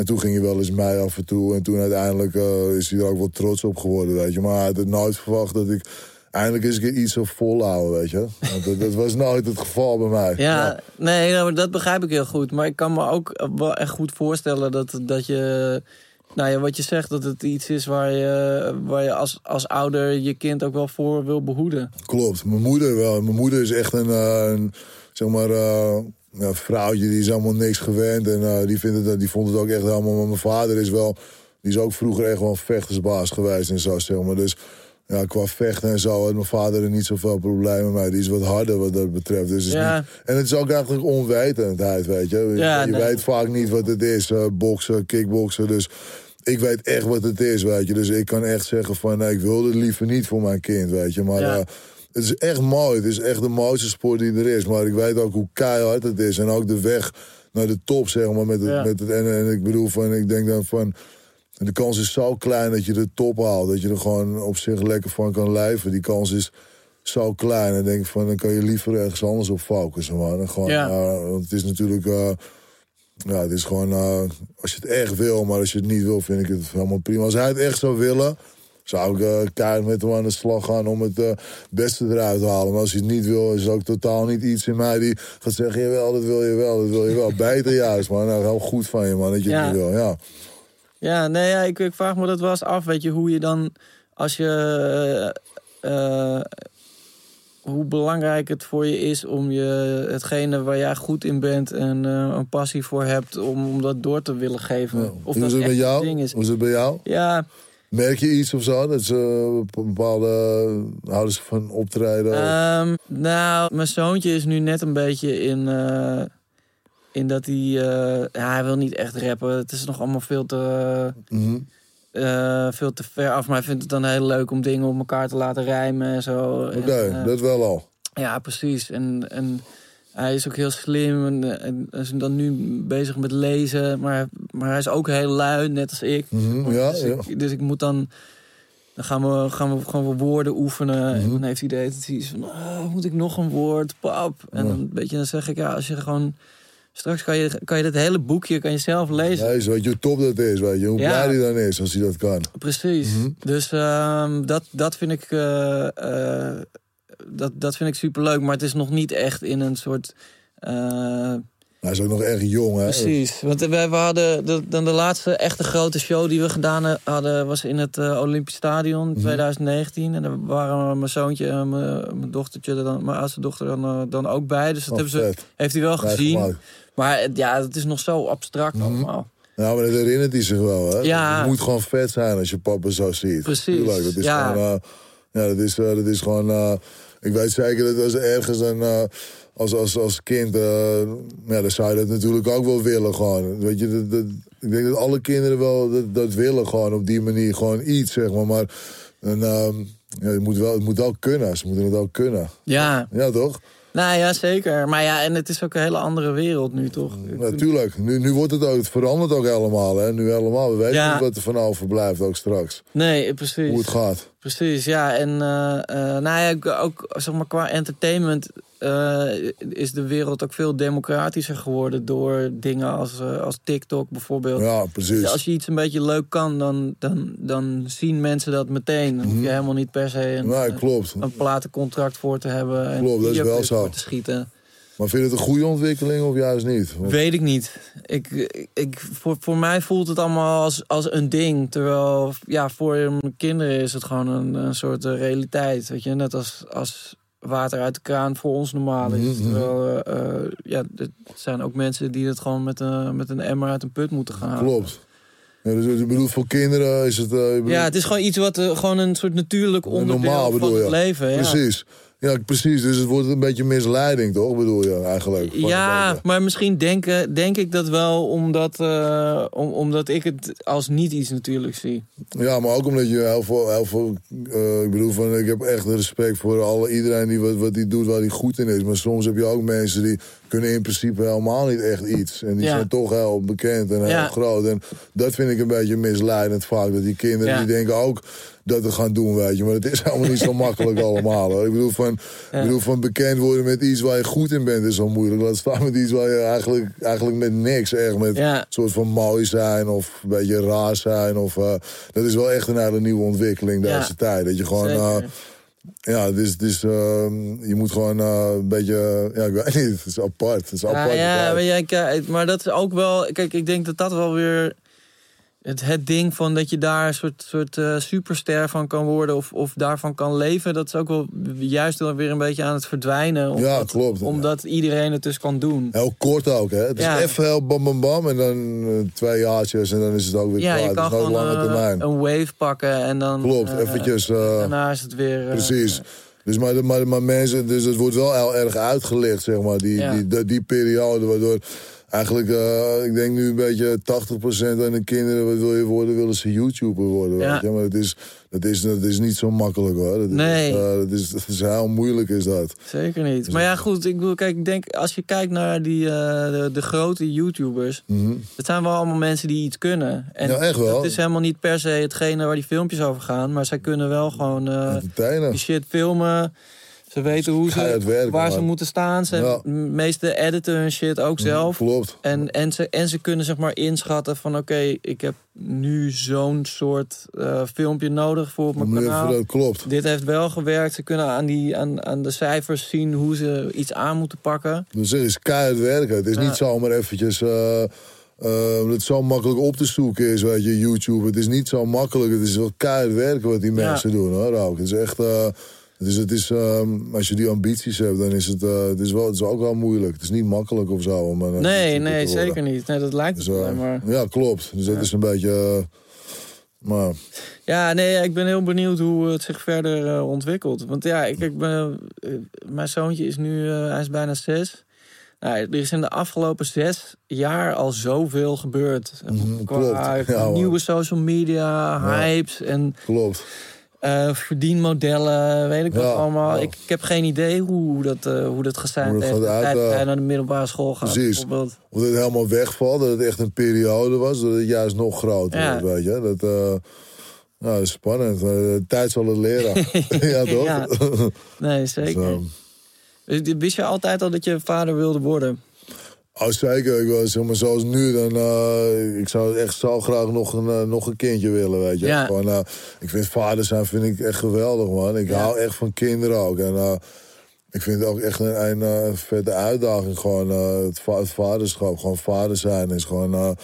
Speaker 3: En toen ging hij wel eens mij af en toe. En toen uiteindelijk eh, is hij er ook wel trots op geworden, weet je. Maar hij had het nooit verwacht dat ik eindelijk een keer iets zou volhouden, weet je. Want dat, dat was nooit het geval bij mij.
Speaker 2: Ja, nee, nou, dat begrijp ik heel goed. Maar ik kan me ook wel echt goed voorstellen dat, dat je... Nou ja, wat je zegt, dat het iets is waar je, waar je als, als ouder je kind ook wel voor wil behoeden.
Speaker 3: Klopt, mijn moeder wel. Mijn moeder is echt een, eh, een zeg maar, eh, ja, vrouwtje die is helemaal niks gewend. En eh, die, vindt het, die vond het ook echt helemaal. Maar mijn vader is wel, die is ook vroeger echt wel een vechtersbaas geweest en zo, zeg maar. Dus ja, qua vechten en zo had mijn vader er niet zoveel problemen mee. Die is wat harder wat dat betreft. Dus het is
Speaker 2: Ja.
Speaker 3: niet, en het is ook eigenlijk onwetendheid, weet je.
Speaker 2: Ja,
Speaker 3: je
Speaker 2: nee.
Speaker 3: weet vaak niet wat het is, eh, boksen, kickboksen. Dus ik weet echt wat het is, weet je. Dus ik kan echt zeggen van, nee, ik wil het liever niet voor mijn kind, weet je. Maar
Speaker 2: Ja.
Speaker 3: eh, het is echt mooi. Het is echt de mooiste sport die er is. Maar ik weet ook hoe keihard het is. En ook de weg naar de top, zeg maar. Met het,
Speaker 2: Ja.
Speaker 3: met het, en, en ik bedoel, van, ik denk dan van... De kans is zo klein dat je de top haalt. Dat je er gewoon op zich lekker van kan leven. Die kans is zo klein. En denk van, dan kan je liever ergens anders op focussen. Man. En gewoon,
Speaker 2: Ja.
Speaker 3: want het is natuurlijk... eh, ja, het is gewoon... eh, als je het echt wil, maar als je het niet wil, vind ik het helemaal prima. Als hij het echt zou willen... Zou ik eh keihard met hem aan de slag gaan om het eh, beste eruit te halen. Maar als hij het niet wil, is er ook totaal niet iets in mij die gaat zeggen: Jawel, dat wil je wel, dat wil je wel. Beter juist, man. Nou, heel goed van je, man, dat je het
Speaker 2: Ja.
Speaker 3: niet wil. Ja.
Speaker 2: Ja, nee, ja, ik, ik vraag me dat wel eens af. Weet je, hoe je dan, als je. eh, hoe belangrijk het voor je is om je hetgene waar jij goed in bent en een passie voor hebt, om, om dat door te willen geven.
Speaker 3: Ja.
Speaker 2: Of
Speaker 3: Hoe
Speaker 2: dat
Speaker 3: is het
Speaker 2: echt een
Speaker 3: jou?
Speaker 2: ding is.
Speaker 3: Hoe is het bij jou?
Speaker 2: Ja,
Speaker 3: Merk je iets of zo? Dat ze bepaalde houden ze van optreden?
Speaker 2: Ehm, nou, mijn zoontje is nu net een beetje in. eh, in dat hij. eh, ja, hij wil niet echt rappen. Het is nog allemaal veel te.
Speaker 3: Mhm.
Speaker 2: eh, veel te ver af. Maar hij vindt het dan heel leuk om dingen op elkaar te laten rijmen en zo.
Speaker 3: Oké, dat wel al.
Speaker 2: Ja, precies. En, en hij is ook heel slim en, en is dan nu bezig met lezen. Maar, maar hij is ook heel lui, net als ik.
Speaker 3: Mhm, Ja,
Speaker 2: dus,
Speaker 3: ja.
Speaker 2: ik dus ik moet dan... Dan gaan we, gaan we gewoon woorden oefenen. En
Speaker 3: Mhm.
Speaker 2: dan heeft hij de hele tijd iets van... "Oh, moet ik nog een woord? Pap. En dan, weet je, dan zeg ik, ja, als je gewoon... Straks kan je, kan je dit hele boekje kan je zelf lezen.
Speaker 3: Nee, weet je top dat is, weet je. Hoe
Speaker 2: Ja.
Speaker 3: blij hij dan is als hij dat kan.
Speaker 2: Precies.
Speaker 3: Mhm.
Speaker 2: Dus ehm, dat, dat vind ik. eh, eh, dat, dat vind ik superleuk. Maar het is nog niet echt in een soort. eh,
Speaker 3: Hij is ook nog erg jong, hè.
Speaker 2: precies. Want we, we hadden. De, dan de laatste echte grote show die we gedaan hadden. was in het eh, Olympisch Stadion in
Speaker 3: Mhm.
Speaker 2: 2019. En daar waren mijn zoontje en mijn, mijn dochtertje, er dan, mijn oudste dochter, dan, eh, dan ook bij. Dus dat
Speaker 3: Oh,
Speaker 2: hebben ze, heeft hij wel gezien. Maar ja, het is nog zo abstract
Speaker 3: Mhm.
Speaker 2: allemaal.
Speaker 3: Nou, maar dat herinnert hij zich wel, hè.
Speaker 2: Ja.
Speaker 3: Het moet gewoon vet zijn als je papa zo ziet.
Speaker 2: Precies,
Speaker 3: Tuurlijk, dat is
Speaker 2: ja.
Speaker 3: gewoon... ja, dat is, dat is gewoon... ik weet zeker dat als er ergens een... eh, als, als, als kind... eh, ja, dan zou je dat natuurlijk ook wel willen, gewoon. Weet je, dat, dat- ik denk dat alle kinderen wel dat, dat willen, gewoon op die manier. Gewoon iets, zeg maar. Maar en, ehm, ja, het, moet wel, het moet ook kunnen. Ze moeten het ook kunnen.
Speaker 2: Ja,
Speaker 3: Ja, toch?
Speaker 2: Nou ja, zeker. Maar ja, en het is ook een hele andere wereld nu, toch?
Speaker 3: Natuurlijk. Nu, nu wordt het ook... Het verandert ook helemaal, hè. Nu helemaal. We weten
Speaker 2: Ja.
Speaker 3: niet wat er van overblijft ook straks.
Speaker 2: Nee, precies.
Speaker 3: Hoe het gaat.
Speaker 2: Precies, ja. En eh, eh, nou ja, ook- ook zeg maar, qua entertainment eh, is de wereld ook veel democratischer geworden door dingen als, eh, als TikTok bijvoorbeeld.
Speaker 3: Ja,
Speaker 2: Dus
Speaker 3: precies.
Speaker 2: als je iets een beetje leuk kan, dan, dan, dan zien mensen dat meteen. Dan hoef je helemaal niet per se een,
Speaker 3: Mhm. Nee, klopt.
Speaker 2: een platencontract voor te hebben. En
Speaker 3: Klopt, dat is wel zo.
Speaker 2: te schieten.
Speaker 3: Maar vind je het een goede ontwikkeling of juist niet?
Speaker 2: Weet ik niet. Ik, ik, voor, voor mij voelt het allemaal als, als een ding. Terwijl ja, voor mijn kinderen is het gewoon een, een soort eh, realiteit. Weet je? Net als, als water uit de kraan voor ons normaal is.
Speaker 3: Mhm.
Speaker 2: Terwijl eh, eh, ja, er zijn ook mensen die het gewoon met een, met een emmer uit een put moeten gaan halen.
Speaker 3: Klopt. Ja, dus je bedoelt voor kinderen is het... eh, bedoelt-
Speaker 2: Ja, het is gewoon iets wat gewoon een soort natuurlijk onderdeel
Speaker 3: Normaal
Speaker 2: van het leven. Ja.
Speaker 3: Precies. Ja, precies. Dus het wordt een beetje misleiding, toch? Bedoel je eigenlijk?
Speaker 2: Ja, maar misschien denken, denk ik dat wel omdat, eh, om, omdat ik het als niet iets natuurlijk zie.
Speaker 3: Ja, maar ook omdat je heel veel... Heel veel eh, ik bedoel, van, ik heb echt respect voor alle, iedereen die wat, wat die doet waar hij goed in is. Maar soms heb je ook mensen die kunnen in principe helemaal niet echt iets. En die
Speaker 2: Ja.
Speaker 3: zijn toch heel bekend en heel
Speaker 2: Ja.
Speaker 3: groot. En dat vind ik een beetje misleidend vaak. Dat die kinderen
Speaker 2: Ja.
Speaker 3: die denken ook dat te gaan doen, weet je. Maar het is helemaal niet zo makkelijk allemaal. Hoor. Ik bedoel, van,
Speaker 2: Ja.
Speaker 3: ik bedoel, van bekend worden met iets waar je goed in bent is zo moeilijk. Laat staan met iets waar je eigenlijk, eigenlijk met niks echt met
Speaker 2: Ja.
Speaker 3: een soort van mooi zijn of een beetje raar zijn. Of, eh, dat is wel echt een hele nieuwe ontwikkeling deze
Speaker 2: Ja.
Speaker 3: tijd. Dat je gewoon... Eh, ja, het is, het is, ehm, je moet gewoon eh, een beetje... Ja, ik weet niet. Het is apart. Het is
Speaker 2: Ja,
Speaker 3: apart.
Speaker 2: ja maar, kijk, maar dat is ook wel. Kijk, ik denk dat dat wel weer. Het, het ding van dat je daar een soort, soort eh, superster van kan worden of, of daarvan kan leven, dat is ook wel juist wel weer een beetje aan het verdwijnen. Omdat,
Speaker 3: Ja, klopt.
Speaker 2: Omdat iedereen het dus kan doen.
Speaker 3: Heel kort ook, hè. Het is
Speaker 2: Ja.
Speaker 3: even heel bam, bam, bam. En dan eh, twee jaartjes en dan is het ook weer
Speaker 2: Ja,
Speaker 3: klaar.
Speaker 2: je kan gewoon
Speaker 3: lange
Speaker 2: eh,
Speaker 3: termijn.
Speaker 2: een wave pakken en dan.
Speaker 3: Klopt, eventjes...
Speaker 2: daarna is het weer.
Speaker 3: Precies. Dus maar, maar, maar mensen, dus het wordt wel heel erg uitgelegd, zeg maar, die, die, die, die periode. Waardoor eigenlijk, eh, ik denk nu een beetje 80% van de kinderen, wat wil je worden, willen ze YouTuber worden.
Speaker 2: Ja.
Speaker 3: Weet je? Maar dat is, dat, is, dat is niet zo makkelijk hoor. Dat is,
Speaker 2: Nee.
Speaker 3: eh, dat, is, dat is heel moeilijk, is dat.
Speaker 2: Zeker niet. Maar ja, goed. Ik bedoel, kijk, ik denk als je kijkt naar die, eh, de, de grote YouTubers.
Speaker 3: Mhm.
Speaker 2: Het zijn wel allemaal mensen die iets kunnen. En
Speaker 3: Ja, echt wel.
Speaker 2: Het is helemaal niet per se hetgene waar die filmpjes over gaan. Maar zij kunnen wel gewoon die shit filmen. Ze weten hoe ze,
Speaker 3: werken,
Speaker 2: waar ze moeten staan. Ze
Speaker 3: Ja.
Speaker 2: de meeste editen hun shit ook zelf.
Speaker 3: Klopt.
Speaker 2: En, en, ze, en ze kunnen zeg maar inschatten van... oké, ik heb nu zo'n soort eh, filmpje nodig voor op mijn
Speaker 3: Meneer
Speaker 2: kanaal.
Speaker 3: Verdeut, klopt.
Speaker 2: Dit heeft wel gewerkt. Ze kunnen aan, die, aan, aan de cijfers zien hoe ze iets aan moeten pakken.
Speaker 3: Dus het is keihard werken. Het is
Speaker 2: Ja.
Speaker 3: niet zomaar eventjes... dat het zo makkelijk op te zoeken is, weet je, YouTube. Het is niet zo makkelijk. Het is wel keihard werken wat die
Speaker 2: Ja.
Speaker 3: mensen doen, hoor. Het is echt... eh, het is, ehm, als je die ambities hebt, dan is het, eh, het, is wel, het is ook wel moeilijk. Het is niet makkelijk of zo om een
Speaker 2: Nee, nee, zeker niet. Nee, dat lijkt
Speaker 3: Dus, eh.
Speaker 2: Maar...
Speaker 3: Ja, klopt. Dus dat is een beetje... eh, maar
Speaker 2: Ja, nee, ik ben heel benieuwd hoe het zich verder eh, ontwikkelt. Want ja, ik, ik ben, eh, mijn zoontje is nu, eh, hij is bijna zes. Nou, er is in de afgelopen zes jaar al zoveel gebeurd.
Speaker 3: Mhm,
Speaker 2: Qua
Speaker 3: klopt. Ja,
Speaker 2: nieuwe social media,
Speaker 3: Ja.
Speaker 2: hypes en
Speaker 3: klopt.
Speaker 2: Eh, verdienmodellen, weet ik wat
Speaker 3: Ja,
Speaker 2: allemaal.
Speaker 3: ja.
Speaker 2: Ik, ik heb geen idee hoe dat, eh, hoe dat de
Speaker 3: gaat uit, eh,
Speaker 2: naar de middelbare school gaat.
Speaker 3: precies.
Speaker 2: bijvoorbeeld.
Speaker 3: Of het helemaal wegvalt, dat het echt een periode was, dat het juist nog groter
Speaker 2: Ja.
Speaker 3: wordt, weet je. Dat, nou, dat is spannend. tijd zal het leren. ja, toch?
Speaker 2: Nee, zeker.
Speaker 3: Zo.
Speaker 2: Dus Wist je altijd al dat je vader wilde worden?
Speaker 3: Oh, zeker. Ik wil, zeg maar, zoals nu, dan, eh, ik zou echt zo graag nog een, eh, nog een kindje willen, weet je.
Speaker 2: Ja.
Speaker 3: Gewoon, eh, ik vind vader zijn vind ik echt geweldig, man. Ik
Speaker 2: Ja.
Speaker 3: hou echt van kinderen ook. En ik vind het ook echt een, een, vette uitdaging, gewoon het, va- het vaderschap. Gewoon vader zijn is gewoon,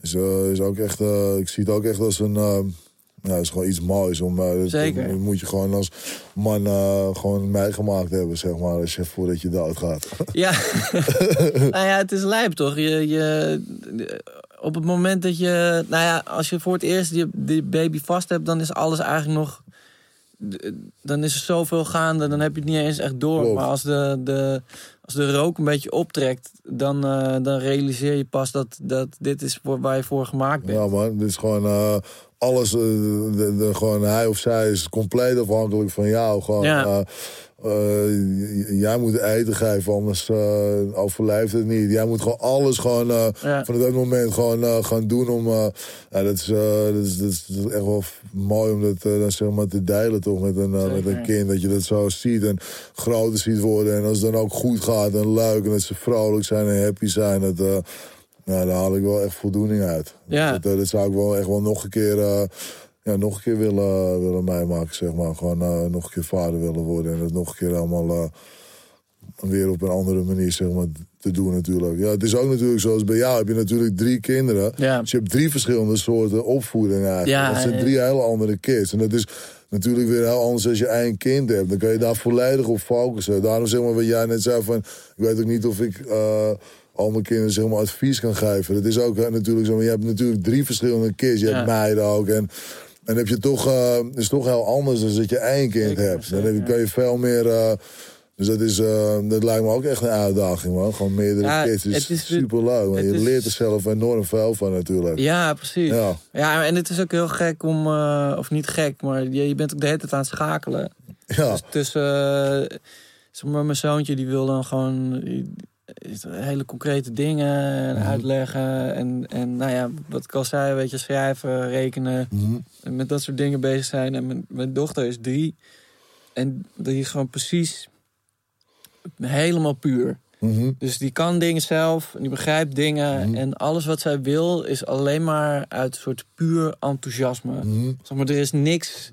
Speaker 3: is, is ook echt, ik zie het ook echt als een... ja, is gewoon iets moois. Om, eh, dat-
Speaker 2: Zeker.
Speaker 3: Dat moet je gewoon als man eh, gewoon meegemaakt hebben, zeg maar, als je voordat je doodgaat.
Speaker 2: Ja, nou ja, het is lijp toch? Je, je, op het moment dat je, nou ja, als je voor het eerst die, die baby vast hebt, dan is alles eigenlijk nog, dan is er zoveel gaande, dan heb je het niet eens echt door.
Speaker 3: Klopt.
Speaker 2: Maar als de, de, als de rook een beetje optrekt, dan, eh, dan realiseer je pas dat, dat dit is voor, waar je voor gemaakt bent.
Speaker 3: Ja, man. Dit is gewoon alles. eh, de, de- gewoon hij of zij is compleet afhankelijk van jou. Gewoon,
Speaker 2: Ja.
Speaker 3: eh, eh, jij moet eten geven, anders overleeft het niet. Jij moet gewoon alles gewoon,
Speaker 2: Ja.
Speaker 3: vanaf dat moment gewoon gaan doen om. ja, dat, is, dat, is, dat, is, echt wel mooi om dat dan zeg maar te delen toch met een, met een kind. Dat je dat zo ziet en groter ziet worden. En als het dan ook goed gaat en leuk en dat ze vrolijk zijn en happy zijn. Dat, eh, nou, daar haal ik wel echt voldoening uit.
Speaker 2: Ja.
Speaker 3: Dat, eh, dat zou ik wel echt wel nog een keer, eh, ja, nog een keer willen, willen meemaken, zeg maar. Gewoon eh, nog een keer vader willen worden. En dat nog een keer allemaal eh, weer op een andere manier, zeg maar, te doen natuurlijk. Ja, het is ook natuurlijk zoals bij jou heb je natuurlijk drie kinderen.
Speaker 2: Ja.
Speaker 3: Dus je hebt drie verschillende soorten opvoeding eigenlijk.
Speaker 2: Ja,
Speaker 3: dat zijn
Speaker 2: ja.
Speaker 3: drie hele andere kids. En dat is natuurlijk weer heel anders als je één kind hebt. Dan kan je daar volledig op focussen. Daarom zeg maar wat jij net zei van... Ik weet ook niet of ik eh, al mijn kinderen zeg maar, advies kan geven. Dat is ook natuurlijk zo. Maar je hebt natuurlijk drie verschillende kids. Je
Speaker 2: Ja.
Speaker 3: hebt meiden ook. En En heb je toch, eh, is toch heel anders dan dat je één kind
Speaker 2: Zeker,
Speaker 3: hebt. Dan heb je, kan je veel meer. eh, dus dat, is, eh, dat lijkt me ook echt een uitdaging, man. Gewoon meerdere
Speaker 2: Ja,
Speaker 3: kids. Het is,
Speaker 2: het is-
Speaker 3: super leuk. Je
Speaker 2: is-
Speaker 3: leert er zelf enorm veel van, natuurlijk.
Speaker 2: Ja, precies.
Speaker 3: Ja.
Speaker 2: Ja. en het is ook heel gek om, of niet gek, maar je, je bent ook de hele tijd aan het schakelen.
Speaker 3: Ja,
Speaker 2: Dus tussen, zeg maar, mijn zoontje die wil dan gewoon die- hele concrete dingen
Speaker 3: Mhm.
Speaker 2: uitleggen. En, en nou ja, wat ik al zei, weet je, schrijven, rekenen.
Speaker 3: Mhm.
Speaker 2: En met dat soort dingen bezig zijn. En mijn, mijn dochter is drie. En die is gewoon precies helemaal puur.
Speaker 3: Mhm.
Speaker 2: Dus die kan dingen zelf, en die begrijpt dingen. En alles wat zij wil is alleen maar uit een soort puur enthousiasme. Zeg maar, er is niks,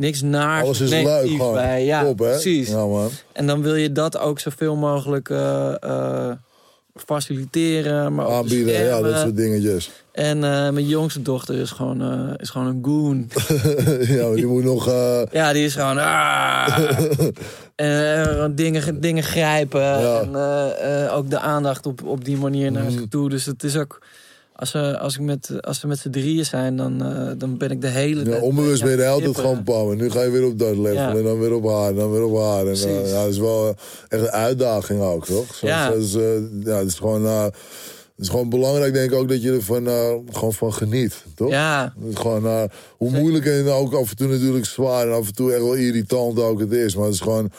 Speaker 2: niks naar
Speaker 3: Alles is leuk, gewoon.
Speaker 2: bij. Ja,
Speaker 3: Top,
Speaker 2: precies.
Speaker 3: Ja, man.
Speaker 2: En dan wil je dat ook zoveel mogelijk eh, eh, faciliteren, maar ook
Speaker 3: Aanbieden, ja, dat soort dingetjes.
Speaker 2: En eh, mijn jongste dochter is gewoon, is gewoon een goon.
Speaker 3: ja, die moet nog...
Speaker 2: Ja, die is gewoon... ah. en dingen, dingen grijpen.
Speaker 3: Ja.
Speaker 2: En ook de aandacht op, op die manier naar
Speaker 3: Mhm.
Speaker 2: zich toe. Dus het is ook... Als ze, als ik met, als ze met z'n drieën zijn, dan, eh, dan ben ik de hele
Speaker 3: ja,
Speaker 2: tijd...
Speaker 3: onbewust ben je de hele tijd gewoon pam. En nu ga je weer op dat.
Speaker 2: Ja.
Speaker 3: En dan weer op haar. En dan weer op haar. En,
Speaker 2: Precies.
Speaker 3: ja, dat is wel eh, echt een uitdaging ook, toch? Zo,
Speaker 2: Ja.
Speaker 3: is, ja, het is gewoon... het is gewoon belangrijk, denk ik ook, dat je er van, gewoon van geniet, toch?
Speaker 2: Ja,
Speaker 3: Het is gewoon, eh, hoe moeilijk en ook af en toe natuurlijk zwaar en af en toe echt wel irritant ook het is. Maar het is gewoon,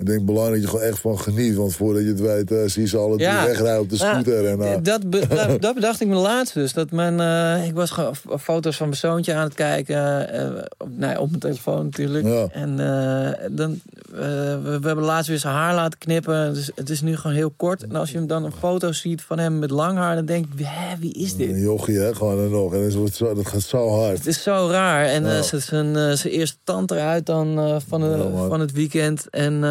Speaker 3: ik denk belangrijk dat je gewoon echt van geniet. Want voordat je het weet, eh, zie je ze alle drie
Speaker 2: Ja.
Speaker 3: wegrijden op de
Speaker 2: Ja,
Speaker 3: scooter. En, eh,
Speaker 2: dat, be- dat, dat bedacht ik me laatst dus. Dat mijn, eh, ik was gewoon foto's van mijn zoontje aan het kijken. op, nee, op mijn telefoon natuurlijk.
Speaker 3: Ja.
Speaker 2: En dan, we, we hebben laatst weer zijn haar laten knippen. Dus het is nu gewoon heel kort. En als je hem dan een foto ziet van hem met lang haar... dan denk ik, hè, wie is dit?
Speaker 3: een jochie, hè, gewoon en nog. En dat, wordt zo, dat gaat zo hard.
Speaker 2: Het is zo raar. En zijn, zijn eerste tand eruit dan van, de, van het weekend. En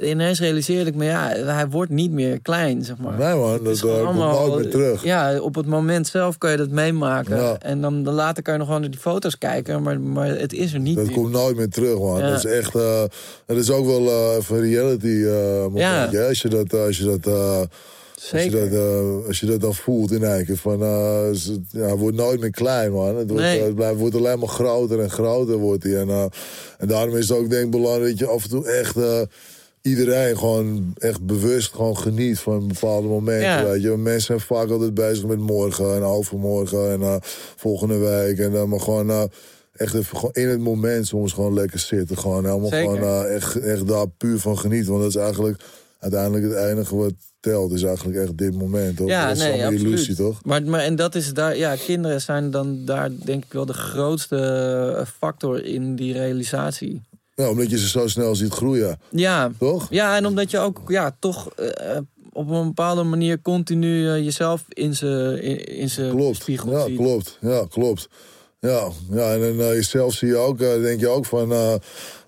Speaker 2: eh, ineens realiseerde ik me, ja, hij wordt niet meer klein, zeg maar.
Speaker 3: Nee man, dat eh, komt nooit meer terug.
Speaker 2: Ja, op het moment zelf kan je dat meemaken.
Speaker 3: Ja.
Speaker 2: En dan, dan later kan je nog gewoon naar die foto's kijken. Maar, maar het is er niet
Speaker 3: Dat
Speaker 2: meer.
Speaker 3: komt nooit meer terug, man.
Speaker 2: Ja.
Speaker 3: Dat is echt... eh dat is ook wel eh even een reality eh.
Speaker 2: Ja.
Speaker 3: Als je dat... Als je dat Als je, dat, eh, als je dat dan voelt in keer, van, eh, het, ja, het wordt nooit meer klein, man. Het wordt,
Speaker 2: Nee.
Speaker 3: eh, het blijft, wordt alleen maar groter en groter wordt hij. En, en daarom is het ook denk ik belangrijk dat je af en toe echt iedereen gewoon echt bewust gewoon geniet van bepaalde momenten.
Speaker 2: Ja.
Speaker 3: Weet je. Mensen zijn vaak altijd bezig met morgen en overmorgen en volgende week. En, dan maar gewoon echt even gewoon in het moment soms gewoon lekker zitten. Gewoon helemaal
Speaker 2: Zeker.
Speaker 3: gewoon echt, echt daar puur van genieten. Want dat is eigenlijk uiteindelijk het enige wat telt. Is eigenlijk echt dit moment. Toch?
Speaker 2: Ja,
Speaker 3: dat is
Speaker 2: nee, absoluut.
Speaker 3: illusie, toch?
Speaker 2: Maar, maar en dat is daar, ja, kinderen zijn dan daar denk ik wel de grootste eh, factor in die realisatie.
Speaker 3: Ja, omdat je ze zo snel ziet groeien,
Speaker 2: Ja,
Speaker 3: toch?
Speaker 2: ja en omdat je ook ja, toch eh, op een bepaalde manier continu eh, jezelf in zijn in, in spiegel
Speaker 3: Ja,
Speaker 2: ziet.
Speaker 3: klopt. Ja, klopt. Ja, ja en dan eh, jezelf zie je ook, eh, denk je ook van, eh,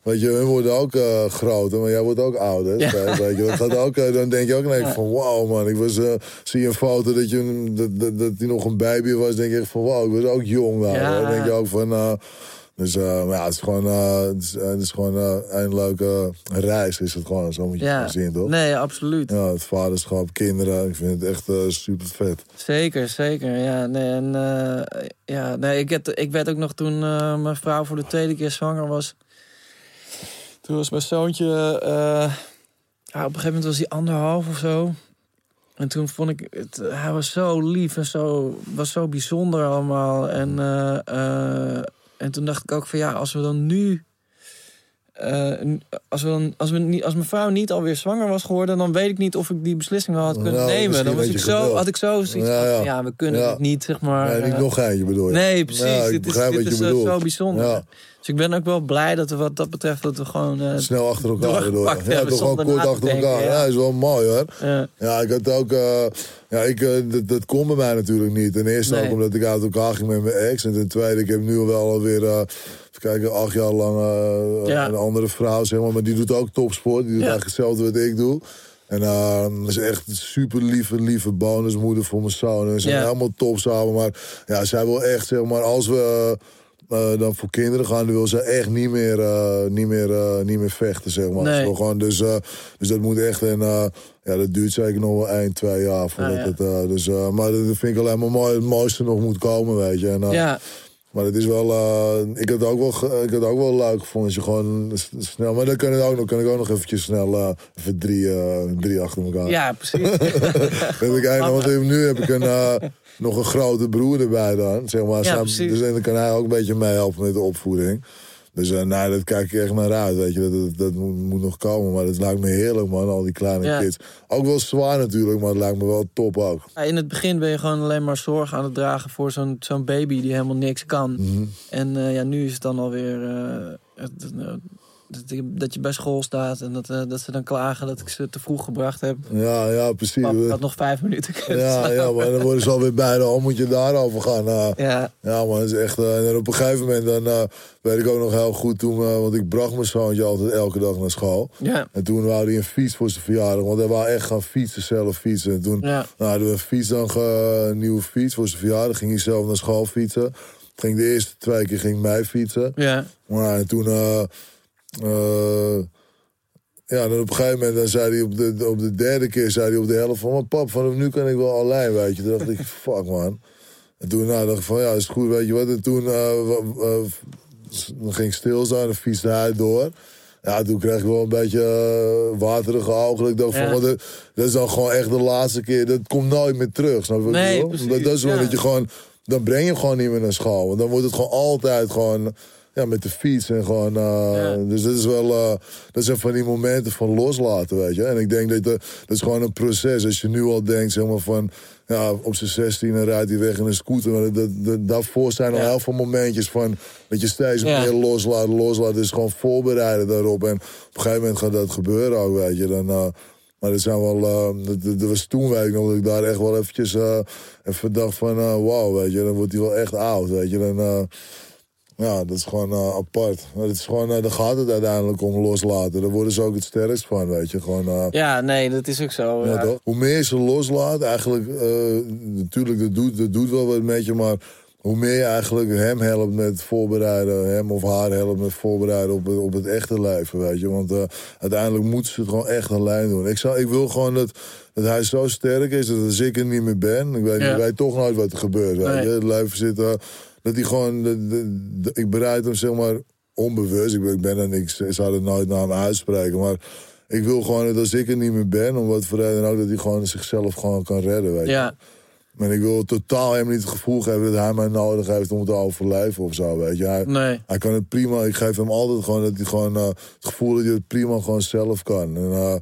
Speaker 3: weet je, hun worden ook eh, groter, maar jij wordt ook ouder.
Speaker 2: Ja.
Speaker 3: Weet je, dat gaat ook, eh, dan denk je ook
Speaker 2: Ja.
Speaker 3: van, wauw man, ik was, eh, zie je een foto dat, je, dat, dat, dat hij nog een baby was, denk je echt van, wauw, ik was ook jong daar.
Speaker 2: Ja.
Speaker 3: Dan denk je ook van, dus ja, het is gewoon, het is, het is gewoon een leuke reis, is het gewoon, zo moet je het zien, toch?
Speaker 2: nee, absoluut.
Speaker 3: Ja, het vaderschap, kinderen, ik vind het echt super vet.
Speaker 2: Zeker, zeker. Ja, nee, en, ja, nee, ik, ik werd ook nog toen mijn vrouw voor de tweede keer zwanger was. Toen was mijn zoontje, eh, ja, op een gegeven moment was hij anderhalf of zo. En toen vond ik, het, hij was zo lief en zo, was zo bijzonder allemaal. En, eh, eh, en toen dacht ik ook van ja, als we dan nu eh, als, we dan, als, we niet, als mijn vrouw niet alweer zwanger was geworden, dan weet ik niet of ik die beslissing wel had kunnen
Speaker 3: Nou,
Speaker 2: nemen. Dan was
Speaker 3: had
Speaker 2: ik zo, had ik zo zoiets
Speaker 3: Ja,
Speaker 2: van,
Speaker 3: ja.
Speaker 2: ja, we kunnen
Speaker 3: Ja.
Speaker 2: het niet, zeg maar.
Speaker 3: nee, niet
Speaker 2: eh,
Speaker 3: nog eentje bedoel je?
Speaker 2: Nee, precies.
Speaker 3: Ik
Speaker 2: dit is, dit is eh, zo bijzonder. Dus ik ben ook wel blij dat we wat dat betreft dat we gewoon.
Speaker 3: Snel achter elkaar
Speaker 2: doorgepakt
Speaker 3: Ja, toch gewoon kort achter elkaar.
Speaker 2: ja.
Speaker 3: Is wel mooi hoor. Ja, ik had ook... ja, ik, dat, dat kon bij mij natuurlijk niet. Ten eerste
Speaker 2: Nee.
Speaker 3: ook omdat ik uit elkaar ging met mijn ex. En ten tweede, ik heb nu wel alweer... even kijken, acht jaar lang eh,
Speaker 2: Ja.
Speaker 3: een andere vrouw, zeg maar. Maar die doet ook topsport. Die doet
Speaker 2: Ja.
Speaker 3: eigenlijk hetzelfde wat ik doe. En dat is echt een super lieve, lieve bonusmoeder voor mijn zoon. En we zijn
Speaker 2: Ja.
Speaker 3: helemaal top samen. Maar ja, zij wil echt, zeg maar, als we eh, dan voor kinderen gaan, dan wil ze echt niet meer, eh, niet meer, niet meer vechten, zeg maar.
Speaker 2: Nee.
Speaker 3: Ze wil gewoon, dus, dus dat moet echt, en ja, dat duurt zeker nog wel 1, 2 jaar voordat
Speaker 2: Ah,
Speaker 3: het, dus, maar dat vind ik alleen maar mooi, het mooiste nog moet komen, weet je. En,
Speaker 2: ja,
Speaker 3: Maar het is wel, eh, ik had het ook wel, ik had ook wel leuk gevonden je gewoon snel, maar dan kan, het ook nog, kan ik ook nog eventjes snel, even drie, eh, drie achter elkaar.
Speaker 2: Ja, precies.
Speaker 3: heb ik eigenlijk, want nu heb ik een, nog een grote broer erbij dan, zeg maar.
Speaker 2: Ja,
Speaker 3: Samen- dus dan kan hij ook een beetje meehelpen met de opvoeding. Dus eh nou, dat kijk ik echt naar uit, weet je. Dat, dat, dat moet, moet nog komen, maar het lijkt me heerlijk, man, al die kleine
Speaker 2: Ja.
Speaker 3: kids. Ook wel zwaar natuurlijk, maar het lijkt me wel top ook.
Speaker 2: In het begin ben je gewoon alleen maar zorg aan het dragen voor zo'n zo'n baby die helemaal niks kan.
Speaker 3: Mhm.
Speaker 2: En eh, ja, nu is het dan alweer eh, het, dat, je- bij school staat en dat, eh, dat ze dan klagen dat ik ze te vroeg gebracht heb.
Speaker 3: Ja, ja, precies.
Speaker 2: Pap, ik had nog vijf minuten kunnen
Speaker 3: Ja, ja, maar dan worden ze alweer beide, al moet je daarover gaan. eh.
Speaker 2: Ja,
Speaker 3: Ja, het is echt. eh, en op een gegeven moment, dan eh, weet ik ook nog heel goed toen, want ik bracht mijn zoontje altijd elke dag naar school.
Speaker 2: ja,
Speaker 3: En toen wou hij een fiets voor zijn verjaardag, want hij wou echt gaan fietsen, zelf fietsen. En toen
Speaker 2: ja.
Speaker 3: nou, hadden we een fiets dan, een nieuwe fiets voor zijn verjaardag, ging hij zelf naar school fietsen. Ging de eerste twee keer ging mij fietsen.
Speaker 2: ja.
Speaker 3: Maar en toen, eh, ja, dan op een gegeven moment dan zei hij op de, op de derde keer, zei hij op de helft van, maar pap, vanaf nu kan ik wel alleen, weet je. Toen dacht ik, fuck man. En toen nou, dacht ik van, ja, is goed, weet je wat. En toen eh, eh, dan ging ik stilstaan en fietste hij door. Ja, toen kreeg ik wel een beetje eh, waterige ogen. Ik dacht van,
Speaker 2: Ja.
Speaker 3: wat, dat, dat is dan gewoon echt de laatste keer. Dat komt nooit meer terug, snap je
Speaker 2: Nee, precies,
Speaker 3: Dat, dat is wel
Speaker 2: ja.
Speaker 3: dat je gewoon, dan breng je hem gewoon niet meer naar school. Want dan wordt het gewoon altijd gewoon ja, met de fiets en gewoon. eh,
Speaker 2: Ja.
Speaker 3: Dus dat is wel, eh, dat zijn van die momenten van loslaten, weet je. En ik denk dat dat, dat is gewoon een proces. Als je nu al denkt, zeg maar van, ja, op zijn 16 rijdt hij weg in een scooter. Maar dat, dat, daarvoor zijn al
Speaker 2: Ja.
Speaker 3: heel veel momentjes van dat je steeds
Speaker 2: Ja.
Speaker 3: meer loslaat, loslaat. Dus gewoon voorbereiden daarop. En op een gegeven moment gaat dat gebeuren ook, weet je. Dan, eh, maar dat zijn wel, eh, dat, dat, dat was toen, weet ik nog, dat ik daar echt wel eventjes eh, even dacht van, eh wauw, weet je, dan wordt hij wel echt oud, weet je. Dan, eh, ja, dat is gewoon eh, apart. Maar het is gewoon, eh, daar gaat het uiteindelijk om loslaten. Daar worden ze ook het sterkst van, weet je. Gewoon, eh,
Speaker 2: ja, nee, dat is ook zo.
Speaker 3: ja,
Speaker 2: Ja,
Speaker 3: toch? Hoe meer je ze loslaat, eigenlijk, natuurlijk, dat doet, dat doet wel wat met je, maar hoe meer je eigenlijk hem helpt met voorbereiden, hem of haar helpt met voorbereiden op, het- op het echte leven, weet je. Want uiteindelijk moeten ze het gewoon echt alleen doen. Ik, zou, ik wil gewoon dat, dat hij zo sterk is, dat als ik er niet meer ben, ik weet,
Speaker 2: Ja.
Speaker 3: ik weet toch nooit wat er gebeurt, weet
Speaker 2: Nee.
Speaker 3: Het leven zit, dat hij gewoon, ik bereid hem zeg maar onbewust, ik ben, ik ben er niks, ik zou het nooit naar hem uitspreken, maar... Ik wil gewoon dat als ik er niet meer ben, om wat voor reden dan ook, dat hij gewoon zichzelf gewoon kan redden. Weet je.
Speaker 2: ja,
Speaker 3: Maar ik wil totaal hem niet het gevoel geven dat hij mij nodig heeft om te overleven of zo. Weet je. Hij,
Speaker 2: nee.
Speaker 3: hij kan het prima. Ik geef hem altijd gewoon dat hij gewoon eh, het gevoel dat hij het prima gewoon zelf kan. En, eh,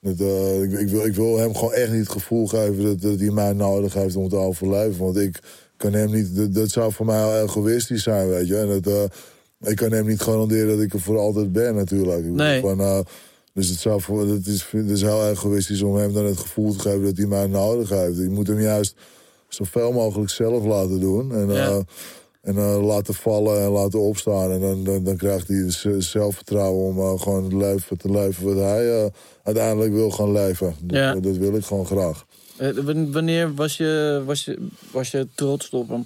Speaker 3: dat, eh, ik, ik, wil, ik wil hem gewoon echt niet het gevoel geven dat, dat hij mij nodig heeft om te overleven. Want ik kan hem niet. Dat, dat zou voor mij heel egoïstisch zijn, weet je. En dat, eh, ik kan hem niet garanderen dat ik er voor altijd ben, natuurlijk.
Speaker 2: Nee.
Speaker 3: Van, eh, dus het, zou voor, het, is, het is heel egoïstisch om hem dan het gevoel te geven dat hij mij nodig heeft. Ik moet hem juist zoveel mogelijk zelf laten doen. En,
Speaker 2: Ja.
Speaker 3: eh, en laten vallen en laten opstaan. En dan, dan, dan krijgt hij zelfvertrouwen om gewoon het leven te leven wat hij uiteindelijk wil gaan leven. Dat, dat wil ik gewoon graag.
Speaker 2: Eh, wan- Wanneer was je, was, je, was je trots op hem?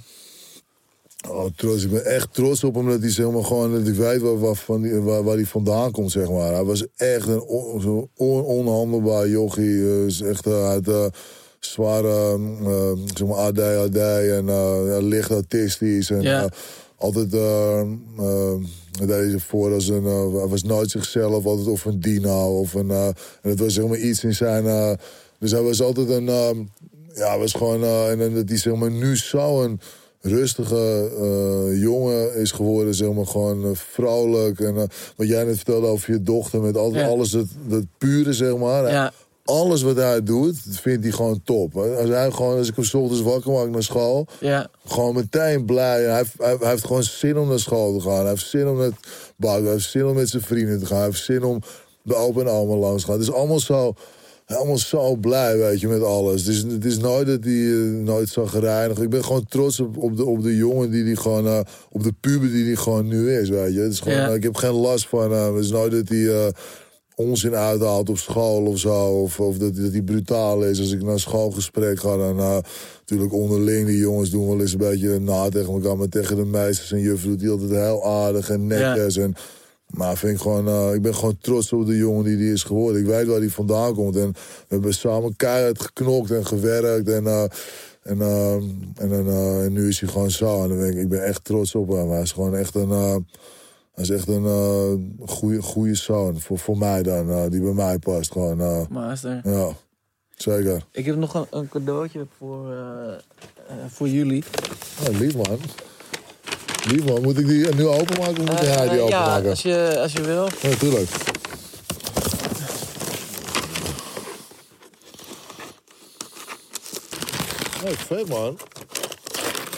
Speaker 3: Oh, trots. Ik ben echt trots op hem dat hij zeg maar, gewoon, dat ik weet waar, waar, van waar, waar hij vandaan komt. Zeg maar. Hij was echt een on, zo'n on- onhandelbaar jochie. eh, is echt eh, uit eh, zware eh, zeg maar ADHD en eh, ja, licht autistisch. En, eh, altijd eh eh, hij deed zich voor als een. eh, hij was nooit zichzelf, altijd of een dino of een. eh, en het was zeg maar iets in zijn. Dus hij was altijd een. eh, ja, hij was gewoon. eh, en dat hij zeg maar nu zo'n rustige eh, jongen is geworden, zeg maar gewoon eh, vrolijk. En wat jij net vertelde over je dochter, met altijd
Speaker 2: Ja.
Speaker 3: alles dat, dat pure, zeg maar.
Speaker 2: Ja,
Speaker 3: Alles wat hij doet, vindt hij gewoon top. Als hij gewoon, als ik hem 's ochtends wakker maak naar school,
Speaker 2: ja,
Speaker 3: gewoon meteen blij. Hij heeft, hij, hij heeft gewoon zin om naar school te gaan. Hij heeft zin om met bakken. Hij heeft zin om met zijn vrienden te gaan. Hij heeft zin om de open allemaal langs te gaan. Het is allemaal zo, helemaal zo blij, weet je, met alles. Het is, het is nooit dat hij eh, nooit zagrijnig. Ik ben gewoon trots op, op, de, op de jongen die die gewoon, eh, op de puber die die gewoon nu is, weet je. Het is gewoon,
Speaker 2: Ja.
Speaker 3: eh, ik heb geen last van hem. Het is nooit dat hij... onzin uithaalt op school of zo. Of, of dat, dat hij brutaal is. Als ik naar schoolgesprek ga, dan uh, natuurlijk onderling. Die jongens doen wel eens een beetje na tegen elkaar. Maar tegen de meisjes en juffen doet hij altijd heel aardig en netjes. En, maar vind ik, gewoon, uh, ik ben gewoon trots op de jongen die die is geworden. Ik weet waar hij vandaan komt. En we hebben samen keihard geknokt en gewerkt. En uh, En, ehm, en, eh, en nu is hij gewoon zo. En dan ben ik, ik ben echt trots op hem. Hij is gewoon echt een, eh, hij is echt een eh, goede, goede zoon. Voor, voor mij dan, eh, die bij mij past. Gewoon, eh,
Speaker 2: Master.
Speaker 3: ja, zeker.
Speaker 2: Ik heb nog een, een cadeautje voor, eh, eh, voor jullie.
Speaker 3: Oh, lief man. Lief man, moet ik die nu openmaken of moet jij die
Speaker 2: Eh, ja,
Speaker 3: openmaken?
Speaker 2: als je, als je wil.
Speaker 3: Ja, natuurlijk. Hey, vet man.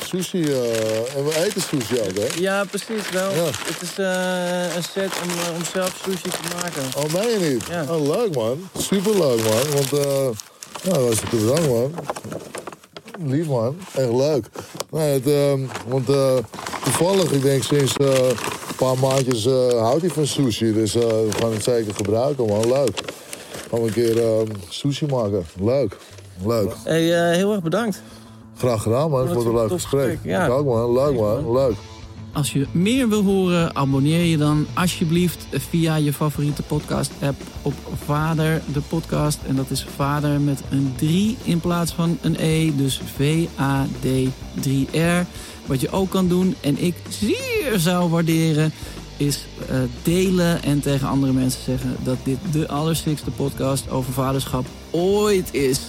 Speaker 3: Sushi, eh, en we eten sushi ook, hè?
Speaker 2: Ja, precies wel.
Speaker 3: Ja.
Speaker 2: Het is eh, een set om, om zelf sushi te maken.
Speaker 3: Oh, meen je niet?
Speaker 2: Ja.
Speaker 3: Oh, leuk man. Super leuk man. Want, eh ja, dat was te bedankt man. Lief man. Echt leuk. Nee, het, ehm, want eh, toevallig, ik denk sinds eh, een paar maandjes eh, houdt hij van sushi. Dus we gaan het zeker gebruiken man. Leuk. Gaan we een keer ehm, sushi maken. Leuk. Leuk.
Speaker 2: Hey, heel erg bedankt.
Speaker 3: Graag gedaan man.
Speaker 2: Wat
Speaker 3: Voor een leuk gesprek.
Speaker 2: ja.
Speaker 3: Ook man. Leuk man. Leuk.
Speaker 2: Als je meer wil horen, abonneer je dan alsjeblieft via je favoriete podcast-app op Vader, de podcast. En dat is Vader met een 3 in plaats van een E, dus V-A-D-3-R. Wat je ook kan doen, en ik zeer zou waarderen, is eh, delen en tegen andere mensen zeggen dat dit de allerstikste podcast over vaderschap ooit is.